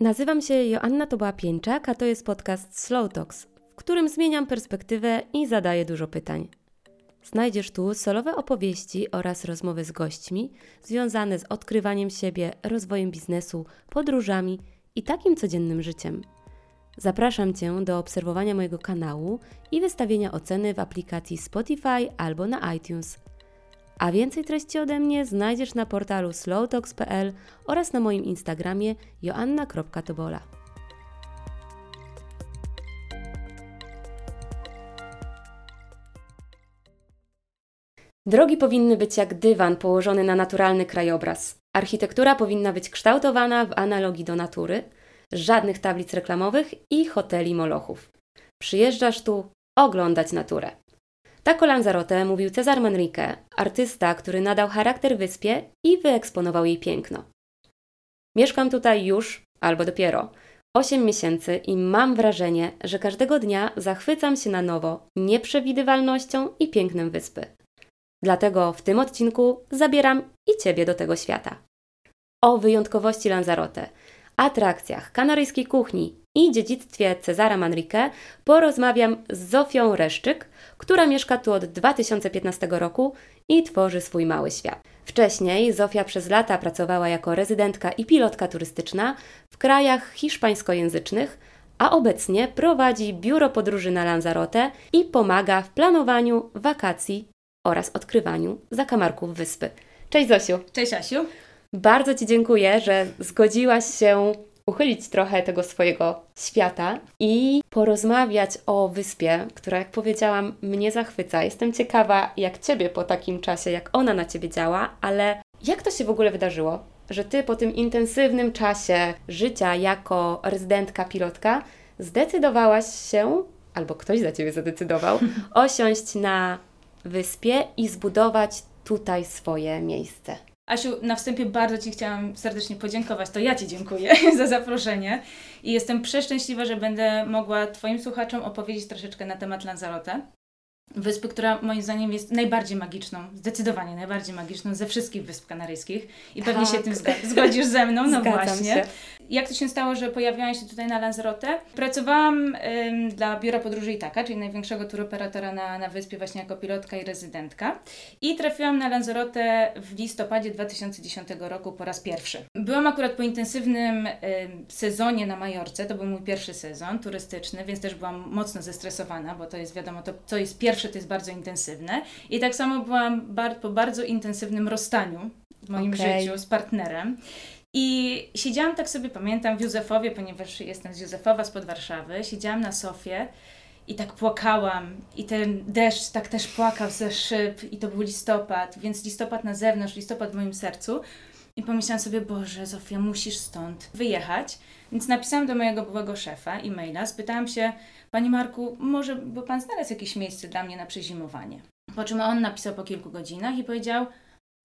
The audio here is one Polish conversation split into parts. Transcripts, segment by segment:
Nazywam się Joanna Toba-Pieńczak, a to jest podcast Slow Talks, w którym zmieniam perspektywę i zadaję dużo pytań. Znajdziesz tu solowe opowieści oraz rozmowy z gośćmi związane z odkrywaniem siebie, rozwojem biznesu, podróżami i takim codziennym życiem. Zapraszam Cię do obserwowania mojego kanału i wystawienia oceny w aplikacji Spotify albo na iTunes. A więcej treści ode mnie znajdziesz na portalu slowtalks.pl oraz na moim Instagramie joanna.tobola. Drogi powinny być jak dywan położony na naturalny krajobraz. Architektura powinna być kształtowana w analogii do natury, żadnych tablic reklamowych i hoteli molochów. Przyjeżdżasz tu oglądać naturę. Tak o Lanzarote mówił Cezar Manrique, artysta, który nadał charakter wyspie i wyeksponował jej piękno. Mieszkam tutaj już, albo dopiero, 8 miesięcy i mam wrażenie, że każdego dnia zachwycam się na nowo nieprzewidywalnością i pięknem wyspy. Dlatego w tym odcinku zabieram i Ciebie do tego świata. O wyjątkowości Lanzarote, atrakcjach, kanaryjskiej kuchni i dziedzictwie Cezara Manrique porozmawiam z Zofią Reszczyk, która mieszka tu od 2015 roku i tworzy swój mały świat. Wcześniej Zofia przez lata pracowała jako rezydentka i pilotka turystyczna w krajach hiszpańskojęzycznych, a obecnie prowadzi biuro podróży na Lanzarote i pomaga w planowaniu wakacji oraz odkrywaniu zakamarków wyspy. Cześć Zosiu. Cześć Asiu. Bardzo Ci dziękuję, że zgodziłaś się uchylić trochę tego swojego świata i porozmawiać o wyspie, która, jak powiedziałam, mnie zachwyca. Jestem ciekawa, jak Ciebie po takim czasie, jak ona na Ciebie działa, ale jak to się w ogóle wydarzyło, że Ty po tym intensywnym czasie życia jako rezydentka, pilotka zdecydowałaś się, albo ktoś za Ciebie zadecydował, osiąść na wyspie i zbudować tutaj swoje miejsce? Asiu, na wstępie bardzo Ci chciałam serdecznie podziękować. To ja Ci dziękuję za zaproszenie i jestem przeszczęśliwa, że będę mogła Twoim słuchaczom opowiedzieć troszeczkę na temat Lanzarote. Wyspy, która moim zdaniem jest najbardziej magiczną, zdecydowanie najbardziej magiczną ze wszystkich wysp kanaryjskich i pewnie Tak. się tym zga- zgodzisz ze mną, no Zgadzam właśnie. się. Jak to się stało, że pojawiłam się tutaj na Lanzarote? Pracowałam ym, dla Biura Podróży Itaka, czyli największego turoperatora na, na wyspie właśnie jako pilotka i rezydentka i trafiłam na Lanzarote w listopadzie 2010 roku po raz pierwszy. Byłam akurat po intensywnym ym, sezonie na Majorce, to był mój pierwszy sezon turystyczny, więc też byłam mocno zestresowana, bo to jest wiadomo, to co jest pierwsze, to jest bardzo intensywne. I tak samo byłam bar- po bardzo intensywnym rozstaniu w moim Okej. życiu z partnerem. I siedziałam tak sobie, pamiętam, w Józefowie, ponieważ jestem z Józefowa, spod Warszawy, siedziałam na sofie i tak płakałam i ten deszcz tak też płakał ze szyb i to był listopad, więc listopad na zewnątrz, listopad w moim sercu. I pomyślałam sobie, Boże, Zofia, musisz stąd wyjechać. Więc napisałam do mojego byłego szefa e-maila, spytałam się, Panie Marku, może by Pan znalazł jakieś miejsce dla mnie na przezimowanie? Po czym on napisał po kilku godzinach i powiedział,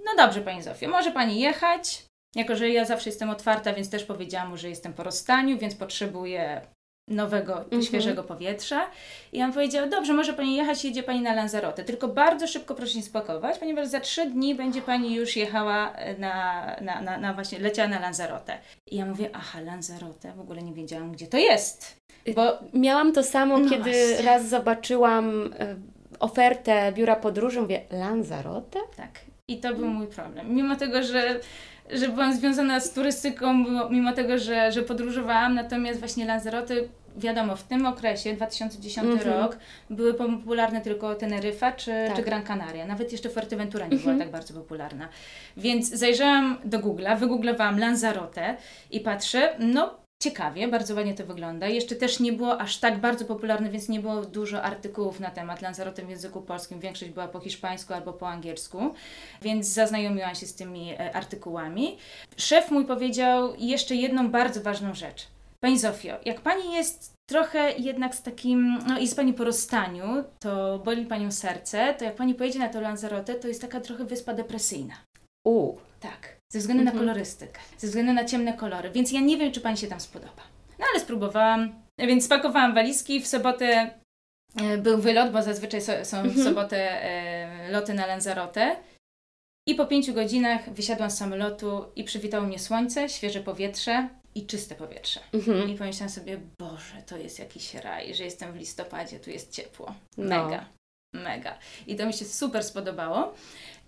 no dobrze Pani Zofio, może Pani jechać, jako, że ja zawsze jestem otwarta, więc też powiedziałam mu, że jestem po rozstaniu, więc potrzebuję nowego, Mhm. świeżego powietrza. I on powiedział, dobrze, może Pani jechać, jedzie Pani na Lanzarote, tylko bardzo szybko proszę się spakować, ponieważ za trzy dni będzie Pani już jechała na, na, na, na właśnie, leciała na Lanzarote. I ja mówię, aha, Lanzarote, w ogóle nie wiedziałam, gdzie to jest. Bo Miałam to samo, No kiedy właśnie. raz zobaczyłam e, ofertę biura podróży, mówię, Lanzarote? Tak. I to był mój problem. Mimo tego, że, że byłam związana z turystyką, mimo, tego, że, że podróżowałam, natomiast właśnie Lanzarote, wiadomo, w tym okresie, 2010 Mhm. rok, były popularne tylko Teneryfa czy, Tak. czy Gran Canaria. Nawet jeszcze Fuerteventura nie Mhm. była tak bardzo popularna. Więc zajrzałam do Google'a, wygooglowałam Lanzarote i patrzę, no ciekawie, bardzo ładnie to wygląda. Jeszcze też nie było aż tak bardzo popularne, więc nie było dużo artykułów na temat Lanzarote w języku polskim. Większość była po hiszpańsku albo po angielsku, więc zaznajomiłam się z tymi e, artykułami. Szef mój powiedział jeszcze jedną bardzo ważną rzecz. Pani Zofio, jak Pani jest trochę jednak z takim, no jest Pani po rozstaniu, to boli Panią serce, to jak Pani pojedzie na to Lanzarote, to jest taka trochę wyspa depresyjna. U, Tak, ze względu Mhm. na kolorystykę, ze względu na ciemne kolory, więc ja nie wiem, czy Pani się tam spodoba. No ale spróbowałam, więc spakowałam walizki, w sobotę e, był wylot, bo zazwyczaj so, są w Mhm. sobotę e, loty na Lanzarote. I po pięciu godzinach wysiadłam z samolotu i przywitało mnie słońce, świeże powietrze i czyste powietrze. Mhm. I pomyślałam sobie, Boże, to jest jakiś raj, że jestem w listopadzie, tu jest ciepło. No. Mega, mega. I to mi się super spodobało.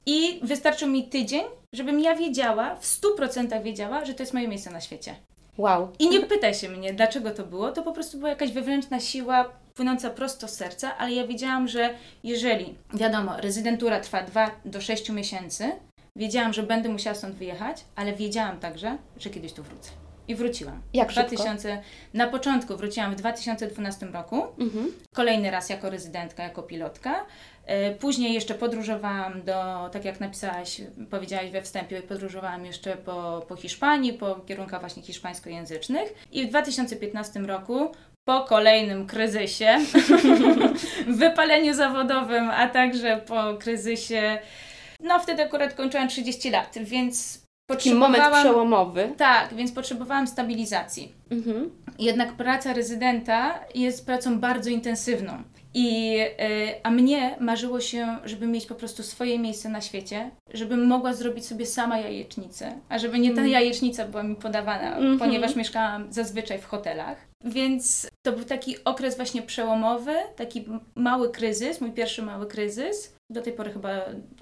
I wystarczył mi tydzień, żebym ja wiedziała, w 100% wiedziała, że to jest moje miejsce na świecie. Wow. I nie pytaj się mnie, dlaczego to było. To po prostu była jakaś wewnętrzna siła płynąca prosto z serca, ale ja wiedziałam, że jeżeli, wiadomo, rezydentura trwa 2 do 6 miesięcy, wiedziałam, że będę musiała stąd wyjechać, ale wiedziałam także, że kiedyś tu wrócę. I wróciłam. Jak szybko? 2000, na początku wróciłam w 2012 roku, Mhm. kolejny raz jako rezydentka, jako pilotka. E, Później jeszcze podróżowałam do, tak jak napisałaś, powiedziałaś we wstępie, podróżowałam jeszcze po, po Hiszpanii, po kierunkach właśnie hiszpańskojęzycznych. I w 2015 roku, po kolejnym kryzysie, wypaleniu zawodowym, a także po kryzysie, no wtedy akurat kończyłam 30 lat, więc Taki moment przełomowy. Tak, więc potrzebowałam stabilizacji. Mhm. Jednak praca rezydenta jest pracą bardzo intensywną. I, y, a mnie marzyło się, żeby mieć po prostu swoje miejsce na świecie, żebym mogła zrobić sobie sama jajecznicę, a żeby nie ta Mm. jajecznica była mi podawana, Mhm. ponieważ mieszkałam zazwyczaj w hotelach. Więc to był taki okres właśnie przełomowy, taki mały kryzys, mój pierwszy mały kryzys, do tej pory chyba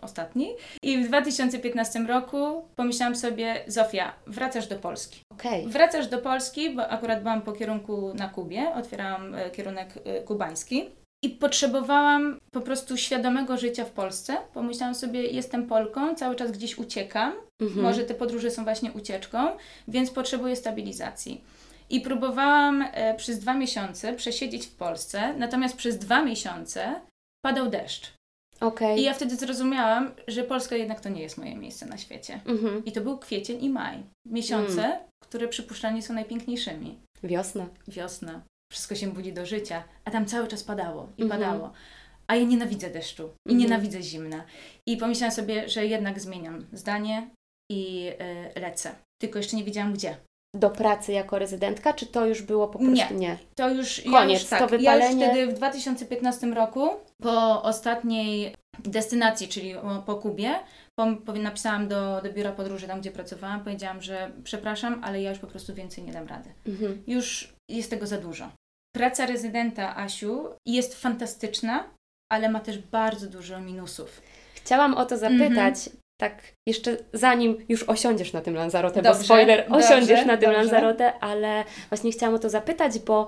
ostatni. I w 2015 roku pomyślałam sobie, Zofia, wracasz do Polski. Okej. Wracasz do Polski, bo akurat byłam po kierunku na Kubie, otwierałam e, kierunek e, kubański. I potrzebowałam po prostu świadomego życia w Polsce. Pomyślałam sobie, jestem Polką, cały czas gdzieś uciekam. Mhm. Może te podróże są właśnie ucieczką, więc potrzebuję stabilizacji. I próbowałam e, przez dwa miesiące przesiedzieć w Polsce, natomiast przez dwa miesiące padał deszcz. Okej. I ja wtedy zrozumiałam, że Polska jednak to nie jest moje miejsce na świecie. Mhm. I to był kwiecień i maj. Miesiące, które przypuszczalnie są najpiękniejszymi. Wiosna. Wiosna, wszystko się budzi do życia, a tam cały czas padało i Mhm. padało. A ja nienawidzę deszczu i Mhm. nienawidzę zimna. I pomyślałam sobie, że jednak zmieniam zdanie i y, lecę. Tylko jeszcze nie wiedziałam gdzie. Do pracy jako rezydentka, czy to już było po prostu nie? To już ja Koniec, już, to tak, Ja już wypalenie. wtedy w 2015 roku, po ostatniej destynacji, czyli po Kubie, po, napisałam do, do biura podróży, tam gdzie pracowałam, powiedziałam, że przepraszam, ale ja już po prostu więcej nie dam rady. Mhm. już jest tego za dużo. Praca rezydenta Asiu jest fantastyczna, ale ma też bardzo dużo minusów. Chciałam o to zapytać, Mhm. tak jeszcze zanim już osiądziesz na tym Lanzarote, bo Dobrze, spoiler, dobrze, osiądziesz na tym dobrze. Lanzarote, ale właśnie chciałam o to zapytać, bo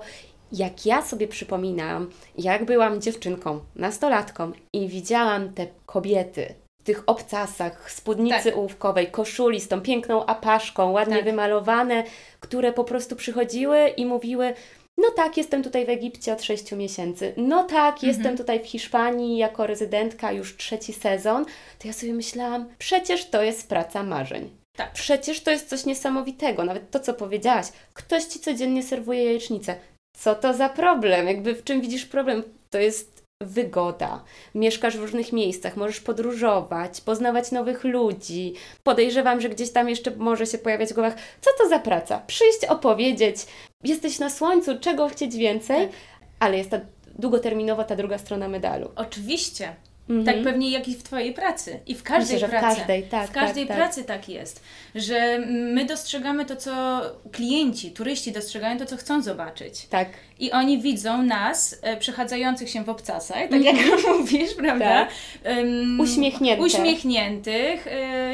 jak ja sobie przypominam, jak byłam dziewczynką, nastolatką i widziałam te kobiety w tych obcasach, spódnicy Tak. ołówkowej, koszuli z tą piękną apaszką, ładnie Tak. wymalowane, które po prostu przychodziły i mówiły no tak, jestem tutaj w Egipcie od 6 miesięcy. No tak, jestem Mhm. tutaj w Hiszpanii jako rezydentka już trzeci sezon. To ja sobie myślałam, przecież to jest praca marzeń. Tak. Przecież to jest coś niesamowitego. Nawet to, co powiedziałaś. Ktoś ci codziennie serwuje jajecznicę. Co to za problem? Jakby w czym widzisz problem? To jest wygoda. Mieszkasz w różnych miejscach, możesz podróżować, poznawać nowych ludzi. Podejrzewam, że gdzieś tam jeszcze może się pojawiać w głowach, co to za praca? Przyjść, opowiedzieć. Jesteś na słońcu, czego chcieć więcej? Tak. Ale jest ta długoterminowa ta druga strona medalu. Oczywiście, Mhm. tak pewnie jak i w Twojej pracy. I w każdej Myślę, że w pracy. każdej, tak, w każdej tak, tak. pracy tak jest, że my dostrzegamy to, co klienci, turyści dostrzegają to, co chcą zobaczyć. Tak. I oni widzą nas, e, przechadzających się w obcasach, tak jak mówisz, prawda? Tak. Em, Uśmiechnięte. Uśmiechniętych, e,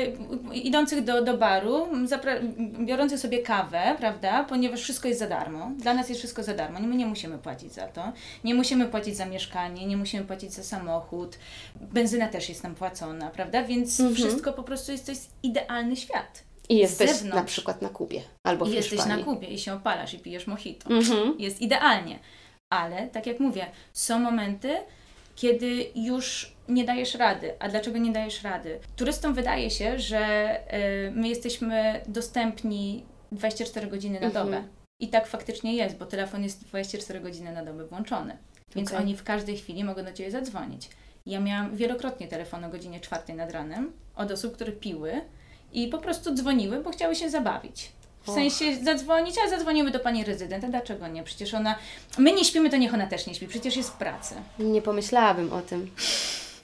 idących do, do baru, biorących sobie kawę, prawda? Ponieważ wszystko jest za darmo. Dla nas jest wszystko za darmo. My nie musimy płacić za to. Nie musimy płacić za mieszkanie, nie musimy płacić za samochód. Benzyna też jest nam płacona, prawda? Więc Mhm. wszystko po prostu jest, to jest idealny świat. I jesteś zewnątrz. na przykład na Kubie albo w I jesteś na Hiszpanii. Kubie i się opalasz i pijesz mojito. Mhm. Jest idealnie. Ale, tak jak mówię, są momenty, kiedy już nie dajesz rady. A dlaczego nie dajesz rady? Turystom wydaje się, że y, my jesteśmy dostępni 24 godziny na Mhm. dobę. I tak faktycznie jest, bo telefon jest 24 godziny na dobę włączony. Więc Okej. oni w każdej chwili mogą do Ciebie zadzwonić. Ja miałam wielokrotnie telefon o godzinie 4 nad ranem od osób, które piły i po prostu dzwoniły, bo chciały się zabawić. W sensie zadzwonić, a zadzwonimy do pani rezydenta. Dlaczego nie? Przecież ona. My nie śpimy, to niech ona też nie śpi, przecież jest w pracy. Nie pomyślałabym o tym.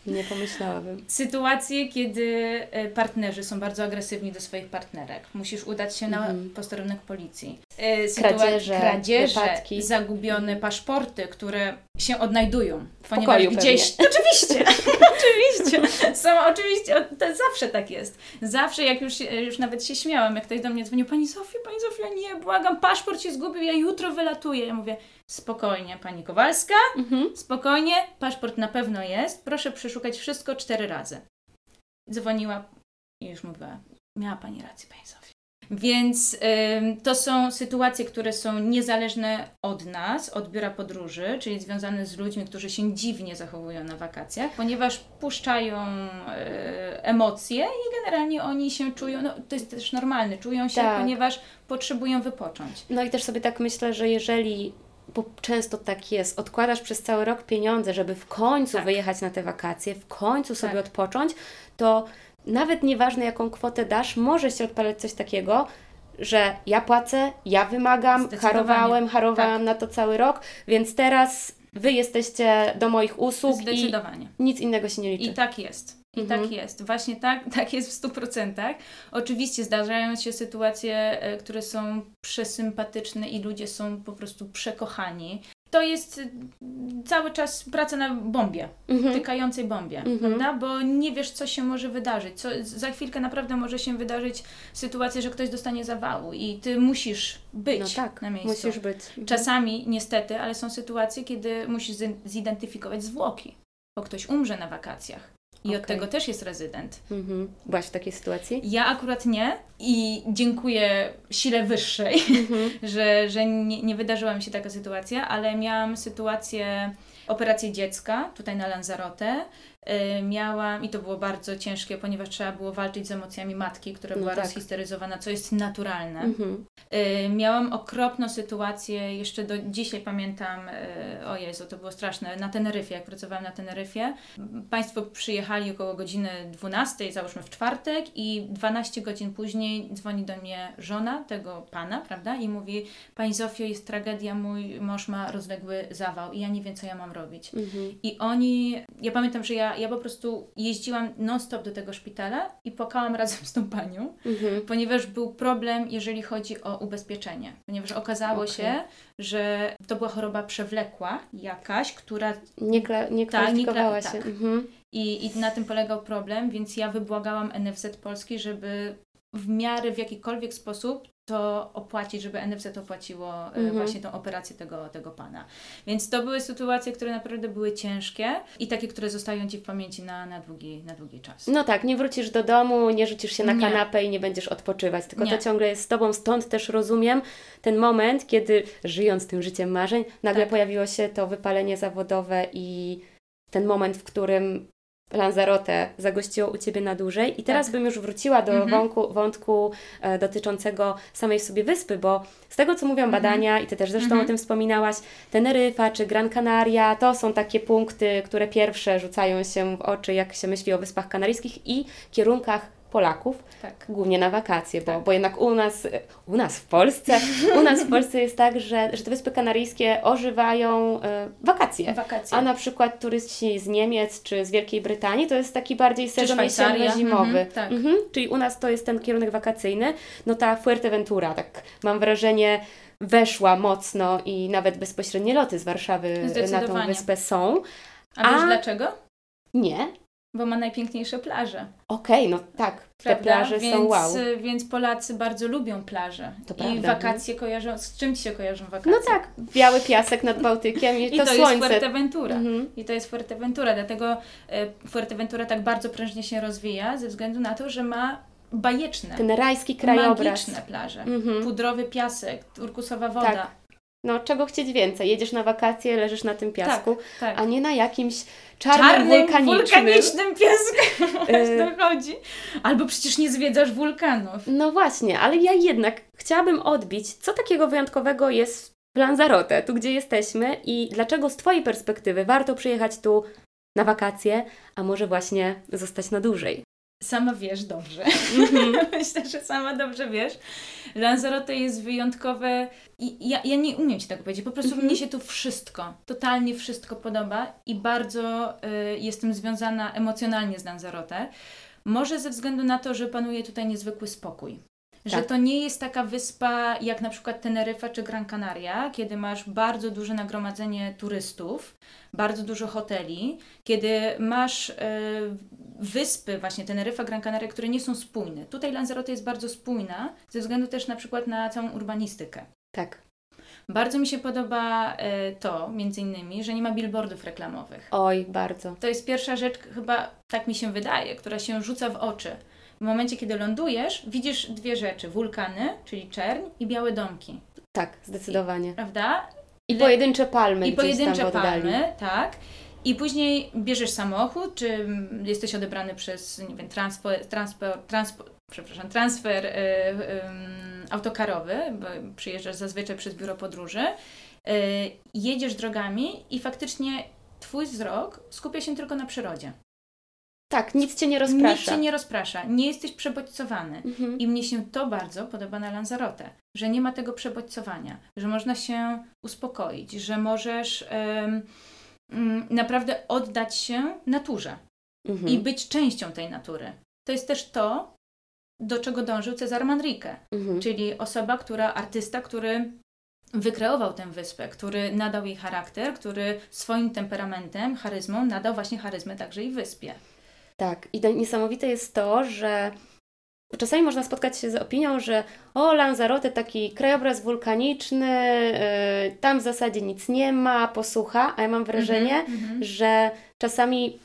Nie pomyślałabym. Sytuacje, kiedy e, partnerzy są bardzo agresywni do swoich partnerek. Musisz udać się na Mhm. posterunek policji. E, Kradzieże, kradzieże wypadki. zagubione paszporty, które się odnajdują. Ponieważ pokoju gdzieś. Oczywiście, oczywiście. Są oczywiście, to zawsze tak jest. Zawsze, jak już, już nawet się śmiałam, jak ktoś do mnie dzwonił, Pani Zofia, Pani Zofia, nie, błagam, paszport się zgubił, ja jutro wylatuję. Ja mówię, spokojnie, Pani Kowalska, Mhm. Spokojnie, paszport na pewno jest. Proszę przeszukać wszystko cztery razy. Dzwoniła i już mówiła, miała Pani rację, Pani Zofia. Więc ym, to są sytuacje, które są niezależne od nas, od biura podróży, czyli związane z ludźmi, którzy się dziwnie zachowują na wakacjach, ponieważ puszczają y, emocje i generalnie oni się czują, no to jest też normalne, czują się, Tak. ponieważ potrzebują wypocząć. No i też sobie tak myślę, że jeżeli, bo często tak jest, odkładasz przez cały rok pieniądze, żeby w końcu Tak. wyjechać na te wakacje, w końcu sobie Tak. odpocząć, to nawet nieważne jaką kwotę dasz, może się odpalać coś takiego, że ja płacę, ja wymagam, harowałem, harowałam Tak. na to cały rok, więc teraz Wy jesteście do moich usług i nic innego się nie liczy. I tak jest. I Mhm. tak jest. Właśnie tak, tak jest w 100%. Oczywiście zdarzają się sytuacje, e, które są przesympatyczne i ludzie są po prostu przekochani. To jest y, cały czas praca na bombie, Mhm. tykającej bombie, Mhm. prawda? Bo nie wiesz, co się może wydarzyć. Co, za chwilkę naprawdę może się wydarzyć sytuacja, że ktoś dostanie zawału i ty musisz być No tak, na miejscu. musisz być. Mhm. Czasami, niestety, ale są sytuacje, kiedy musisz zi- zidentyfikować zwłoki, bo ktoś umrze na wakacjach. I od Okej. tego też jest rezydent. Mhm. Byłaś w takiej sytuacji? Ja akurat nie i dziękuję sile wyższej, Mhm. że, że nie, nie wydarzyła mi się taka sytuacja, ale miałam sytuację operację dziecka tutaj na Lanzarote. Y, Miałam, i to było bardzo ciężkie, ponieważ trzeba było walczyć z emocjami matki, która No była tak. rozhisteryzowana, co jest naturalne. Mhm. Y, Miałam okropną sytuację, jeszcze do dzisiaj pamiętam, y, o Jezu, to było straszne, na Teneryfie, jak pracowałam na Teneryfie. Państwo przyjechali około godziny 12, załóżmy w czwartek i 12 godzin później dzwoni do mnie żona tego pana, prawda, i mówi, Pani Zofio, jest tragedia, mój mąż ma rozległy zawał i ja nie wiem, co ja mam robić. Mhm. I oni, ja pamiętam, że ja, ja po prostu jeździłam non-stop do tego szpitala i płakałam razem z tą panią, Mhm. ponieważ był problem, jeżeli chodzi o ubezpieczenie. Ponieważ okazało Okej. się, że to była choroba przewlekła jakaś, która Nie, kla- nie Tak, nie kwalifikowała kla- się. tak. Mhm. i, i na tym polegał problem, więc ja wybłagałam NFZ Polski, żeby w miarę w jakikolwiek sposób to opłacić, żeby NFZ opłaciło e, Mhm. właśnie tą operację tego, tego pana. Więc to były sytuacje, które naprawdę były ciężkie i takie, które zostają Ci w pamięci na, na, długi, na długi czas. No tak, nie wrócisz do domu, nie rzucisz się na Nie. kanapę i nie będziesz odpoczywać, tylko Nie. to ciągle jest z Tobą, stąd też rozumiem ten moment, kiedy żyjąc tym życiem marzeń, nagle Tak. pojawiło się to wypalenie zawodowe i ten moment, w którym Lanzarote zagościło u Ciebie na dłużej. I teraz Tak. bym już wróciła do Mhm. wątku, wątku e, dotyczącego samej w sobie wyspy, bo z tego, co mówią Mhm. badania, i Ty też zresztą Mhm. o tym wspominałaś, Teneryfa czy Gran Canaria to są takie punkty, które pierwsze rzucają się w oczy, jak się myśli o Wyspach Kanaryjskich i kierunkach Polaków, Tak. głównie na wakacje, bo, Tak. bo jednak u nas, u nas w Polsce, u nas w Polsce jest tak, że, że te Wyspy Kanaryjskie ożywają e, wakacje. Wakacje. A na przykład turyści z Niemiec czy z Wielkiej Brytanii to jest taki bardziej sezon Szwajcaria. jesienno-zimowy. Mhm, tak. Mhm, czyli u nas to jest ten kierunek wakacyjny. No ta Fuerteventura, tak mam wrażenie, weszła mocno i nawet bezpośrednie loty z Warszawy na tą wyspę są. A wiesz A- dlaczego? Nie? Bo ma najpiękniejsze plaże. Okej, no tak, te Prawda? plaże więc, są wow. Więc Polacy bardzo lubią plaże. To I prawda, wakacje kojarzą. Z czym ci się kojarzą wakacje? No tak, biały piasek nad Bałtykiem i, I to, to, jest słońce. Fuerteventura. Mhm. I to jest Fuerteventura, dlatego e, Fuerteventura tak bardzo prężnie się rozwija, ze względu na to, że ma bajeczne, Ten rajski krajobraz. magiczne plaże. Mhm. Pudrowy piasek, turkusowa woda. Tak. No czego chcieć więcej? Jedziesz na wakacje, leżysz na tym piasku, tak. a nie na jakimś czarnym, wulkanicznym. wulkanicznym piasku dochodzi. Albo przecież nie zwiedzasz wulkanów. No właśnie, ale ja jednak chciałabym odbić, co takiego wyjątkowego jest w Lanzarote, tu gdzie jesteśmy i dlaczego z Twojej perspektywy warto przyjechać tu na wakacje, a może właśnie zostać na dłużej. Sama wiesz dobrze. Mhm. Myślę, że sama dobrze wiesz. Lanzarote jest wyjątkowe i ja, ja nie umiem Ci tego powiedzieć. Po prostu Mhm. mnie się tu wszystko, totalnie wszystko podoba i bardzo y, jestem związana emocjonalnie z Lanzarote. Może ze względu na to, że panuje tutaj niezwykły spokój. Że Tak. to nie jest taka wyspa jak na przykład Teneryfa czy Gran Canaria, kiedy masz bardzo duże nagromadzenie turystów, bardzo dużo hoteli, kiedy masz e, wyspy, właśnie Teneryfa, Gran Canaria, które nie są spójne. Tutaj Lanzarote jest bardzo spójna, ze względu też na przykład na całą urbanistykę. Tak. Bardzo mi się podoba e, to, między innymi, że nie ma billboardów reklamowych. Oj, bardzo. To jest pierwsza rzecz, chyba tak mi się wydaje, która się rzuca w oczy. W momencie, kiedy lądujesz, widzisz dwie rzeczy: wulkany, czyli czerń, i białe domki, Tak, zdecydowanie. prawda? I pojedyncze palmy I pojedyncze palmy, tak. I później bierzesz samochód, czy jesteś odebrany przez, nie wiem, transfer, transfer, transfer, przepraszam, transfer y, ym, autokarowy, bo przyjeżdżasz zazwyczaj przez biuro podróży, y, jedziesz drogami i faktycznie Twój wzrok skupia się tylko na przyrodzie. Tak, nic cię nie rozprasza. Nic cię nie rozprasza, nie jesteś przebodźcowany. Mhm. I mnie się to bardzo podoba na Lanzarote, że nie ma tego przebodźcowania, że można się uspokoić, że możesz mm, naprawdę oddać się naturze Mhm. i być częścią tej natury. To jest też to, do czego dążył Cezar Manrique, Mhm. czyli osoba, która, artysta, który wykreował tę wyspę, który nadał jej charakter, który swoim temperamentem, charyzmą nadał właśnie charyzmę także i wyspie. Tak, i niesamowite jest to, że czasami można spotkać się z opinią, że o, Lanzarote taki krajobraz wulkaniczny, yy, tam w zasadzie nic nie ma, posłucha, a ja mam wrażenie, Mhm, mhm. że czasami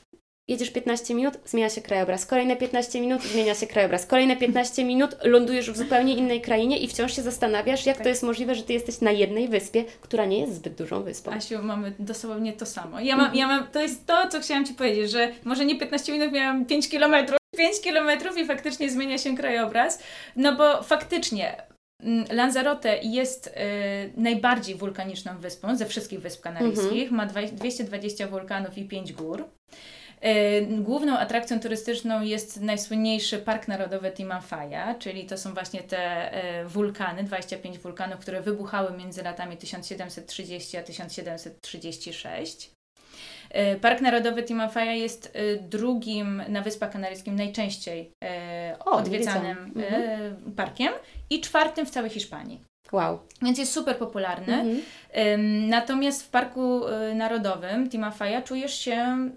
jedziesz 15 minut, zmienia się krajobraz, kolejne 15 minut, zmienia się krajobraz, kolejne 15 minut, lądujesz w zupełnie innej krainie i wciąż się zastanawiasz, jak Tak. to jest możliwe, że Ty jesteś na jednej wyspie, która nie jest zbyt dużą wyspą. Asiu, mamy dosłownie to samo. Ja mam, ja mam, to jest to, co chciałam Ci powiedzieć, że może nie 15 minut, miałam 5 kilometrów. 5 kilometrów i faktycznie zmienia się krajobraz. No bo faktycznie mm, Lanzarote jest y, najbardziej wulkaniczną wyspą ze wszystkich wysp kanaryjskich. Ma dwa- 220 wulkanów i 5 gór. Y, Główną atrakcją turystyczną jest najsłynniejszy Park Narodowy Timanfaya, czyli to są właśnie te y, wulkany, 25 wulkanów, które wybuchały między latami 1730 a 1736. Y, Park Narodowy Timanfaya jest drugim na Wyspach Kanaryjskich najczęściej O, odwiedzanym y, parkiem i czwartym w całej Hiszpanii. Wow. Więc jest super popularny. Mhm. Natomiast w Parku Narodowym Timanfaya czujesz się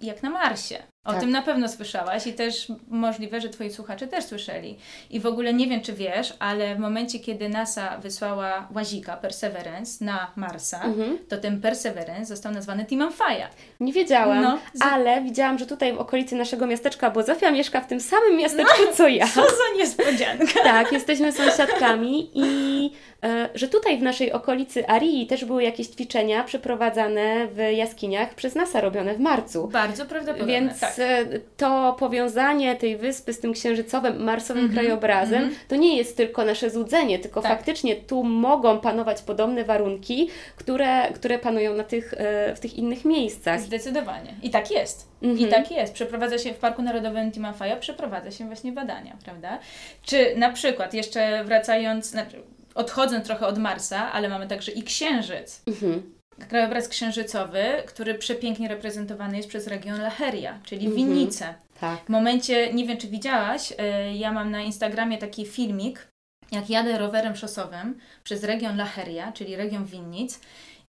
jak na Marsie. O Tak. tym na pewno słyszałaś i też możliwe, że Twoi słuchacze też słyszeli. I w ogóle nie wiem, czy wiesz, ale w momencie, kiedy NASA wysłała łazika Perseverance na Marsa, Mhm. to ten Perseverance został nazwany Timanfaya. Nie wiedziałam, No, z- ale widziałam, że tutaj w okolicy naszego miasteczka, bo Zofia mieszka w tym samym miasteczku co ja. Co za niespodzianka! Tak, jesteśmy sąsiadkami i e, że tutaj w naszej okolicy Arii też były jakieś ćwiczenia przeprowadzane w jaskiniach przez NASA robione w marcu. Bardzo prawdopodobne. Więc tak. E, to powiązanie tej wyspy z tym księżycowym, marsowym Mhm, krajobrazem, mhm. to nie jest tylko nasze złudzenie, tylko Tak. faktycznie tu mogą panować podobne warunki, które, które panują na tych, e, w tych innych miejscach. Zdecydowanie. I tak jest. Mhm. I tak jest. Przeprowadza się w Parku Narodowym Timanfaya, przeprowadza się właśnie badania, prawda? Czy na przykład, jeszcze wracając, znaczy odchodząc trochę od Marsa, ale mamy także i Księżyc. Mhm. Krajobraz księżycowy, który przepięknie reprezentowany jest przez region Laheria, czyli Mhm. winnice. Tak. W momencie, nie wiem czy widziałaś, y, ja mam na Instagramie taki filmik, jak jadę rowerem szosowym przez region Laheria, czyli region winnic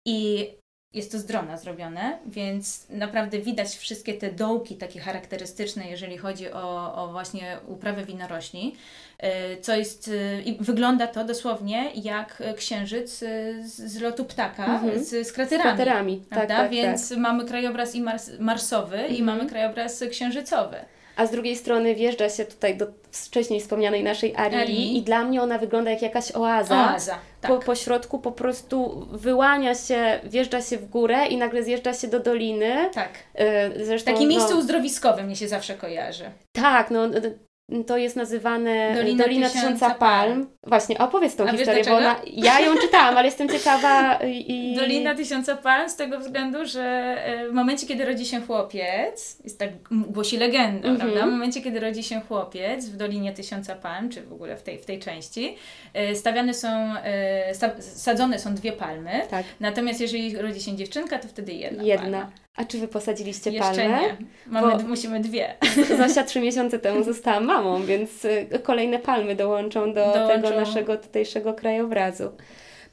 i jest to z drona zrobione, więc naprawdę widać wszystkie te dołki takie charakterystyczne, jeżeli chodzi o, o właśnie uprawę winorośli, y, co jest, y, i wygląda to dosłownie jak księżyc y, z, z lotu ptaka, Mhm. z, z Z kraterami. kraterami. Tak, Prawda? tak, Więc mamy krajobraz i mars, marsowy i Mhm. mamy krajobraz księżycowy. A z drugiej strony wjeżdża się tutaj do wcześniej wspomnianej naszej Arii, Arii. i dla mnie ona wygląda jak jakaś oaza. Oaza, tak. Po, po środku po prostu wyłania się, wjeżdża się w górę i nagle zjeżdża się do doliny. tak. Yy, Zresztą, Takie miejsce no, uzdrowiskowe mnie się zawsze kojarzy. Tak, no to jest nazywane Dolina Dolina, Tysiąca Tysiąca Palm. Palm. Właśnie, opowiedz tą A historię, bo ona, ja ją czytałam, ale jestem ciekawa i... Dolina Tysiąca Palm z tego względu, że e, w momencie, kiedy rodzi się chłopiec, jest tak głosi legenda, Mhm. prawda? W momencie, kiedy rodzi się chłopiec w Dolinie Tysiąca Palm, czy w ogóle w tej, w tej części, e, stawiane są, e, sadzone są dwie palmy, Tak, natomiast jeżeli rodzi się dziewczynka, to wtedy jedna, jedna. palma. A czy wy posadziliście Jeszcze palmę? nie. Mamy, Bo- Musimy dwie. Zosia trzy miesiące temu została mamą, więc y, kolejne palmy dołączą do Dołączą. tego naszego tutejszego krajobrazu.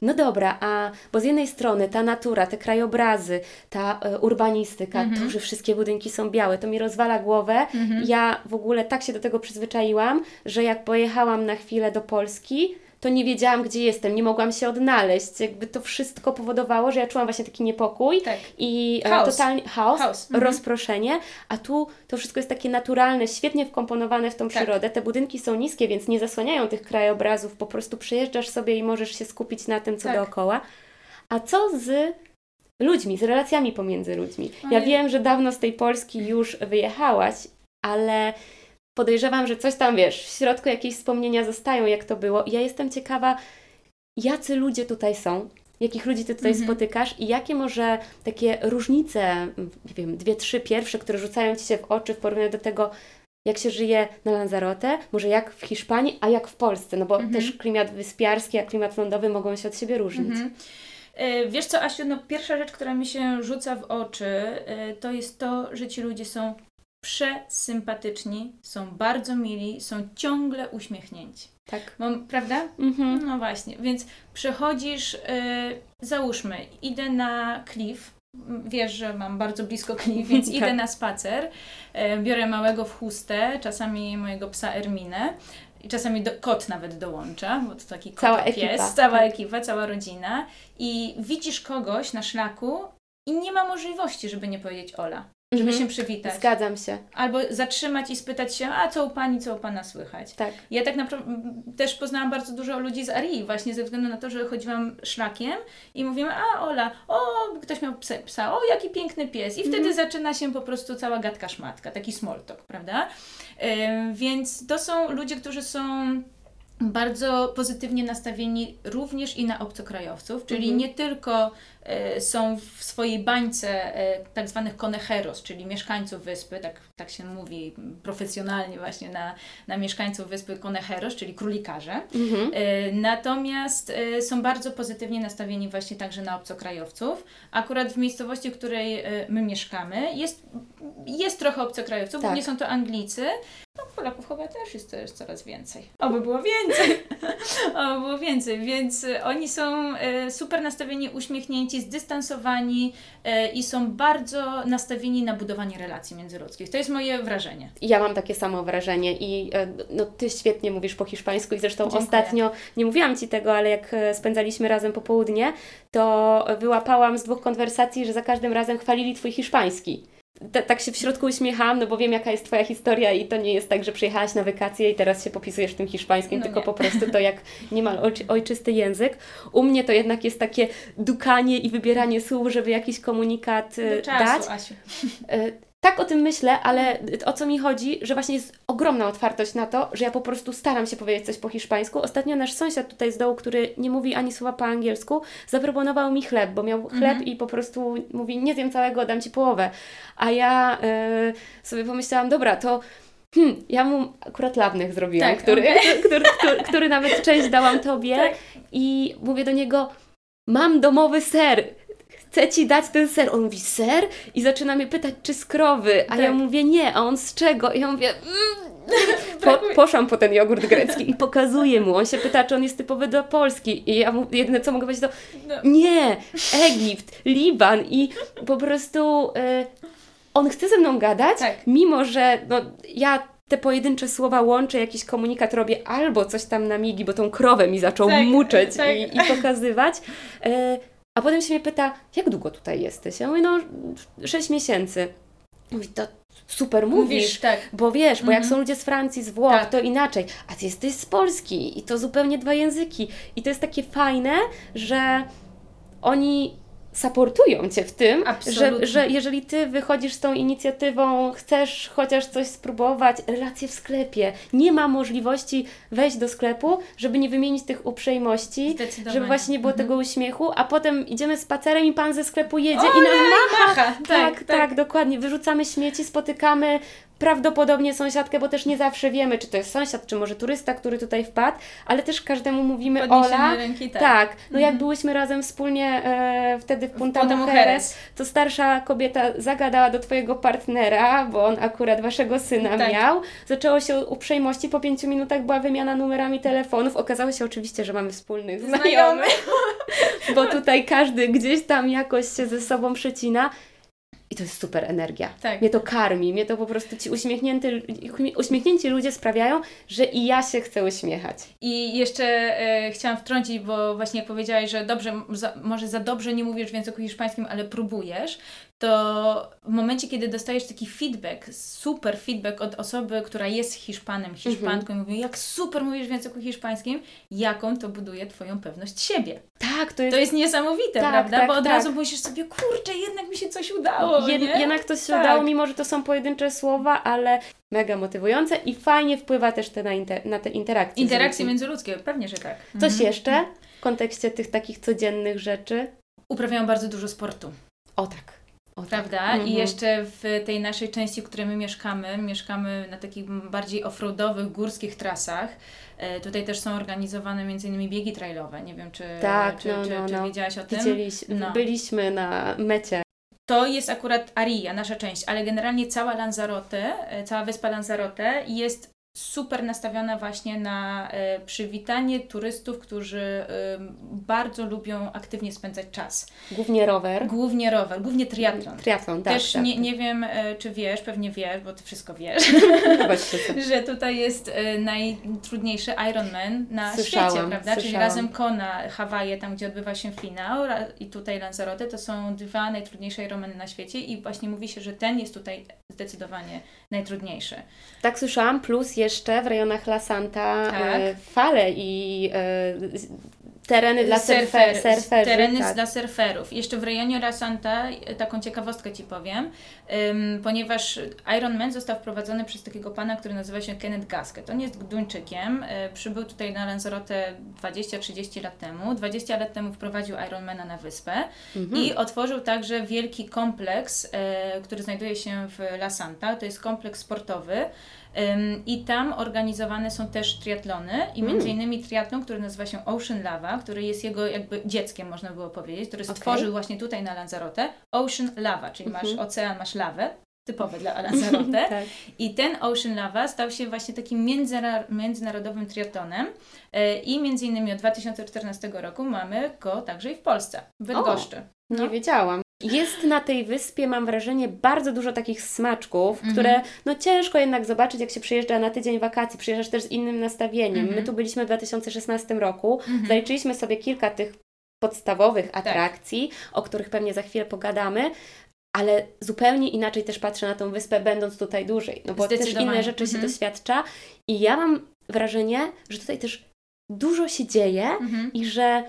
No dobra, a bo z jednej strony ta natura, te krajobrazy, ta y, urbanistyka, Mhm. to, że wszystkie budynki są białe, to mi rozwala głowę. Mhm. Ja w ogóle tak się do tego przyzwyczaiłam, że jak pojechałam na chwilę do Polski, to nie wiedziałam, gdzie jestem, nie mogłam się odnaleźć. Jakby to wszystko powodowało, że ja czułam właśnie taki niepokój Tak. i e, Chaos. totalnie chaos, Chaos, mhm. rozproszenie, a tu to wszystko jest takie naturalne, świetnie wkomponowane w tą Tak. przyrodę. Te budynki są niskie, więc nie zasłaniają tych krajobrazów, po prostu przyjeżdżasz sobie i możesz się skupić na tym, co Tak. dookoła. A co z ludźmi, z relacjami pomiędzy ludźmi? Ja wiem, że dawno z tej Polski już wyjechałaś, ale podejrzewam, że coś tam, wiesz, w środku jakieś wspomnienia zostają, jak to było. I ja jestem ciekawa, jacy ludzie tutaj są, jakich ludzi Ty tutaj Mhm. spotykasz i jakie może takie różnice, nie wiem, dwie, trzy pierwsze, które rzucają Ci się w oczy w porównaniu do tego, jak się żyje na Lanzarote, może jak w Hiszpanii, a jak w Polsce, no bo Mhm. też klimat wyspiarski, a klimat lądowy mogą się od siebie różnić. Mhm. E, Wiesz co, Asiu, no pierwsza rzecz, która mi się rzuca w oczy, e, to jest to, że ci ludzie są przesympatyczni, są bardzo mili, są ciągle uśmiechnięci. Tak. Mam, prawda? Mhm. No właśnie, więc przechodzisz, e, załóżmy, idę na klif, wiesz, że mam bardzo blisko klif, więc Tak. idę na spacer, e, biorę małego w chustę, czasami mojego psa Erminę, i czasami do, kot nawet dołącza, bo to taki kot Cała pies, ekipa, cała tak. ekipa, cała rodzina i widzisz kogoś na szlaku i nie ma możliwości, żeby nie powiedzieć Ola, żeby Mhm. się przywitać. Zgadzam się. Albo zatrzymać i spytać się, a co u Pani, co u Pana słychać. Tak. Ja tak naprawdę też poznałam bardzo dużo ludzi z Arii, właśnie ze względu na to, że chodziłam szlakiem i mówimy, a Ola, o, ktoś miał psa, psa o, jaki piękny pies. I wtedy Mhm. zaczyna się po prostu cała gadka szmatka, taki small talk, prawda? Ym, więc to są ludzie, którzy są bardzo pozytywnie nastawieni również i na obcokrajowców, czyli Mhm. nie tylko są w swojej bańce e, tak zwanych conejeros, czyli mieszkańców wyspy, tak, tak się mówi profesjonalnie właśnie na, na mieszkańców wyspy conejeros, czyli królikarze. Mhm. E, Natomiast e, są bardzo pozytywnie nastawieni właśnie także na obcokrajowców. Akurat w miejscowości, w której e, my mieszkamy, jest, jest trochę obcokrajowców, Tak. głównie są to Anglicy. No, Polaków chyba też jest też coraz więcej. Oby było więcej. Oby było więcej, więc e, oni są e, super nastawieni, uśmiechnięci, zdystansowani e, i są bardzo nastawieni na budowanie relacji międzyludzkich. To jest moje wrażenie. Ja mam takie samo wrażenie i e, no, Ty świetnie mówisz po hiszpańsku i zresztą Dziękuję. ostatnio, nie mówiłam Ci tego, ale jak e, spędzaliśmy razem popołudnie, to wyłapałam z dwóch konwersacji, że za każdym razem chwalili Twój hiszpański. Ta- tak się w środku uśmiechałam, no bo wiem jaka jest Twoja historia i to nie jest tak, że przyjechałaś na wakacje i teraz się popisujesz tym hiszpańskim, No tylko nie. po prostu to jak niemal ojczy, ojczysty język. U mnie to jednak jest takie dukanie i wybieranie słów, żeby jakiś komunikat e, Do czasu, dać. Asiu. Tak o tym myślę, ale o co mi chodzi, że właśnie jest ogromna otwartość na to, że ja po prostu staram się powiedzieć coś po hiszpańsku. Ostatnio nasz sąsiad tutaj z dołu, który nie mówi ani słowa po angielsku, zaproponował mi chleb, bo miał chleb Mhm. i po prostu mówi, nie zjem całego, dam Ci połowę. A ja e, sobie pomyślałam, dobra, to hmm, ja mu akurat lawnych zrobiłam, Tak, który, okej. który, który, który nawet część dałam Tobie Tak. i mówię do niego, mam domowy ser, chcę Ci dać ten ser. On mówi, ser? I zaczyna mnie pytać, czy z krowy, a ja Tak. mówię, nie, a on z czego? I ja mówię, mm. po, poszłam po ten jogurt grecki i pokazuję mu. On się pyta, czy on jest typowy do Polski. I ja mu, jedyne co mogę powiedzieć to, No. nie, Egipt, Liban i po prostu e, on chce ze mną gadać, Tak. mimo że no, ja te pojedyncze słowa łączę, jakiś komunikat robię albo coś tam na migi, bo tą krowę mi zaczął Tak, muczeć tak. i, i pokazywać. E, a potem się mnie pyta, jak długo tutaj jesteś? Ja mówię, no 6 miesięcy. Mówi, to super mówisz. Mówisz, tak. Bo wiesz, bo jak Mhm. są ludzie z Francji, z Włoch, Tak. to inaczej. A ty jesteś z Polski i to zupełnie dwa języki. I to jest takie fajne, że oni supportują Cię w tym, że, Absolutnie. że jeżeli Ty wychodzisz z tą inicjatywą, chcesz chociaż coś spróbować, relacje w sklepie, nie ma możliwości wejść do sklepu, żeby nie wymienić tych uprzejmości, żeby właśnie nie było Mhm. tego uśmiechu, a potem idziemy spacerem i Pan ze sklepu jedzie i nam macha. macha. Tak, tak, dokładnie. Wyrzucamy śmieci, spotykamy prawdopodobnie sąsiadkę, bo też nie zawsze wiemy, czy to jest sąsiad, czy może turysta, który tutaj wpadł, ale też każdemu mówimy Podniesienie Ola. ręki, tak. Tak, no jak Mhm. byłyśmy razem wspólnie e, wtedy w Punta Mujeres, to starsza kobieta zagadała do Twojego partnera, bo on akurat Waszego syna Tak. miał. Zaczęło się uprzejmości, po pięciu minutach była wymiana numerami telefonów. Okazało się oczywiście, że mamy wspólnych znajomych, Znajomy. bo tutaj każdy gdzieś tam jakoś się ze sobą przecina. I to jest super energia. Tak. Mnie to karmi, mnie to po prostu ci uśmiechnięty, uśmiechnięci ludzie sprawiają, że i ja się chcę uśmiechać. I jeszcze e, chciałam wtrącić, bo właśnie jak powiedziałaś, że dobrze, za, może za dobrze nie mówisz w języku hiszpańskim, ale próbujesz, to w momencie, kiedy dostajesz taki feedback, super feedback od osoby, która jest Hiszpanem, Hiszpanką i mówi, jak super mówisz w języku hiszpańskim, jaką to buduje Twoją pewność siebie. Tak, to jest To jest niesamowite, Tak, prawda? tak, bo od tak. razu myślisz sobie, kurczę, jednak mi się coś udało, Jed, nie? jednak to się Tak. udało, mimo że to są pojedyncze słowa, ale mega motywujące i fajnie wpływa też te na, inter, na te interakcje. Interakcje międzyludzkie, pewnie, że tak. Coś Mhm. jeszcze w kontekście tych takich codziennych rzeczy? Uprawiają bardzo dużo sportu. O tak. O tak. Prawda? Mhm. I jeszcze w tej naszej części, w której my mieszkamy, mieszkamy na takich bardziej offroadowych, górskich trasach. E, tutaj też są organizowane m.in. biegi trailowe. Nie wiem, czy, Tak, czy, no, czy, no, czy no. wiedziałaś o tym? Widzieliśmy, No. byliśmy na mecie. To jest akurat Aria, nasza część, ale generalnie cała Lanzarote, e, cała wyspa Lanzarote jest super nastawiona właśnie na e, przywitanie turystów, którzy e, bardzo lubią aktywnie spędzać czas. Głównie rower. Głównie rower, głównie triatlon. Triatlon, tak. Też tak. nie, nie wiem, e, czy wiesz, pewnie wiesz, bo ty wszystko wiesz, No że tutaj jest najtrudniejszy Ironman na Słyszałam, świecie, prawda? Czyli słyszałam. razem Kona, Hawaje, tam gdzie odbywa się finał i tutaj Lanzarote, to są dwa najtrudniejsze Ironmany na świecie i właśnie mówi się, że ten jest tutaj zdecydowanie najtrudniejszy. Tak słyszałam, plus jeszcze w rejonach La Santa Tak. e, fale i e, tereny dla surfer, Surfer- surferzy. tereny tak. dla surferów. Jeszcze w rejonie La Santa, e, taką ciekawostkę Ci powiem, ponieważ Ironman został wprowadzony przez takiego pana, który nazywa się Kenneth Gasket. On jest Duńczykiem, e, przybył tutaj na Lanzarote 20-30 lat temu. 20 lat temu wprowadził Ironmana na wyspę Mhm. i otworzył także wielki kompleks, e, który znajduje się w La Santa. To jest kompleks sportowy. I tam organizowane są też triatlony i Mm. między innymi triatlon, który nazywa się Ocean Lava, który jest jego jakby dzieckiem, można było powiedzieć, który stworzył właśnie tutaj na Lanzarote. Ocean Lava, czyli masz Mhm. ocean, masz lawę, typowe dla Lanzarote. tak. I ten Ocean Lava stał się właśnie takim międzynarodowym triatlonem e, i między innymi od 2014 roku mamy go także i w Polsce, w Bydgoszczy. Nie No. wiedziałam. Jest na tej wyspie, mam wrażenie, bardzo dużo takich smaczków, Mhm. które no ciężko jednak zobaczyć, jak się przyjeżdża na tydzień wakacji. Przyjeżdżasz też z innym nastawieniem. Mhm. My tu byliśmy w 2016 roku. Mhm. Zaliczyliśmy sobie kilka tych podstawowych Tak. atrakcji, o których pewnie za chwilę pogadamy. Ale zupełnie inaczej też patrzę na tą wyspę, będąc tutaj dłużej. No bo też inne rzeczy się Mhm. doświadcza. I ja mam wrażenie, że tutaj też dużo się dzieje Mhm. i że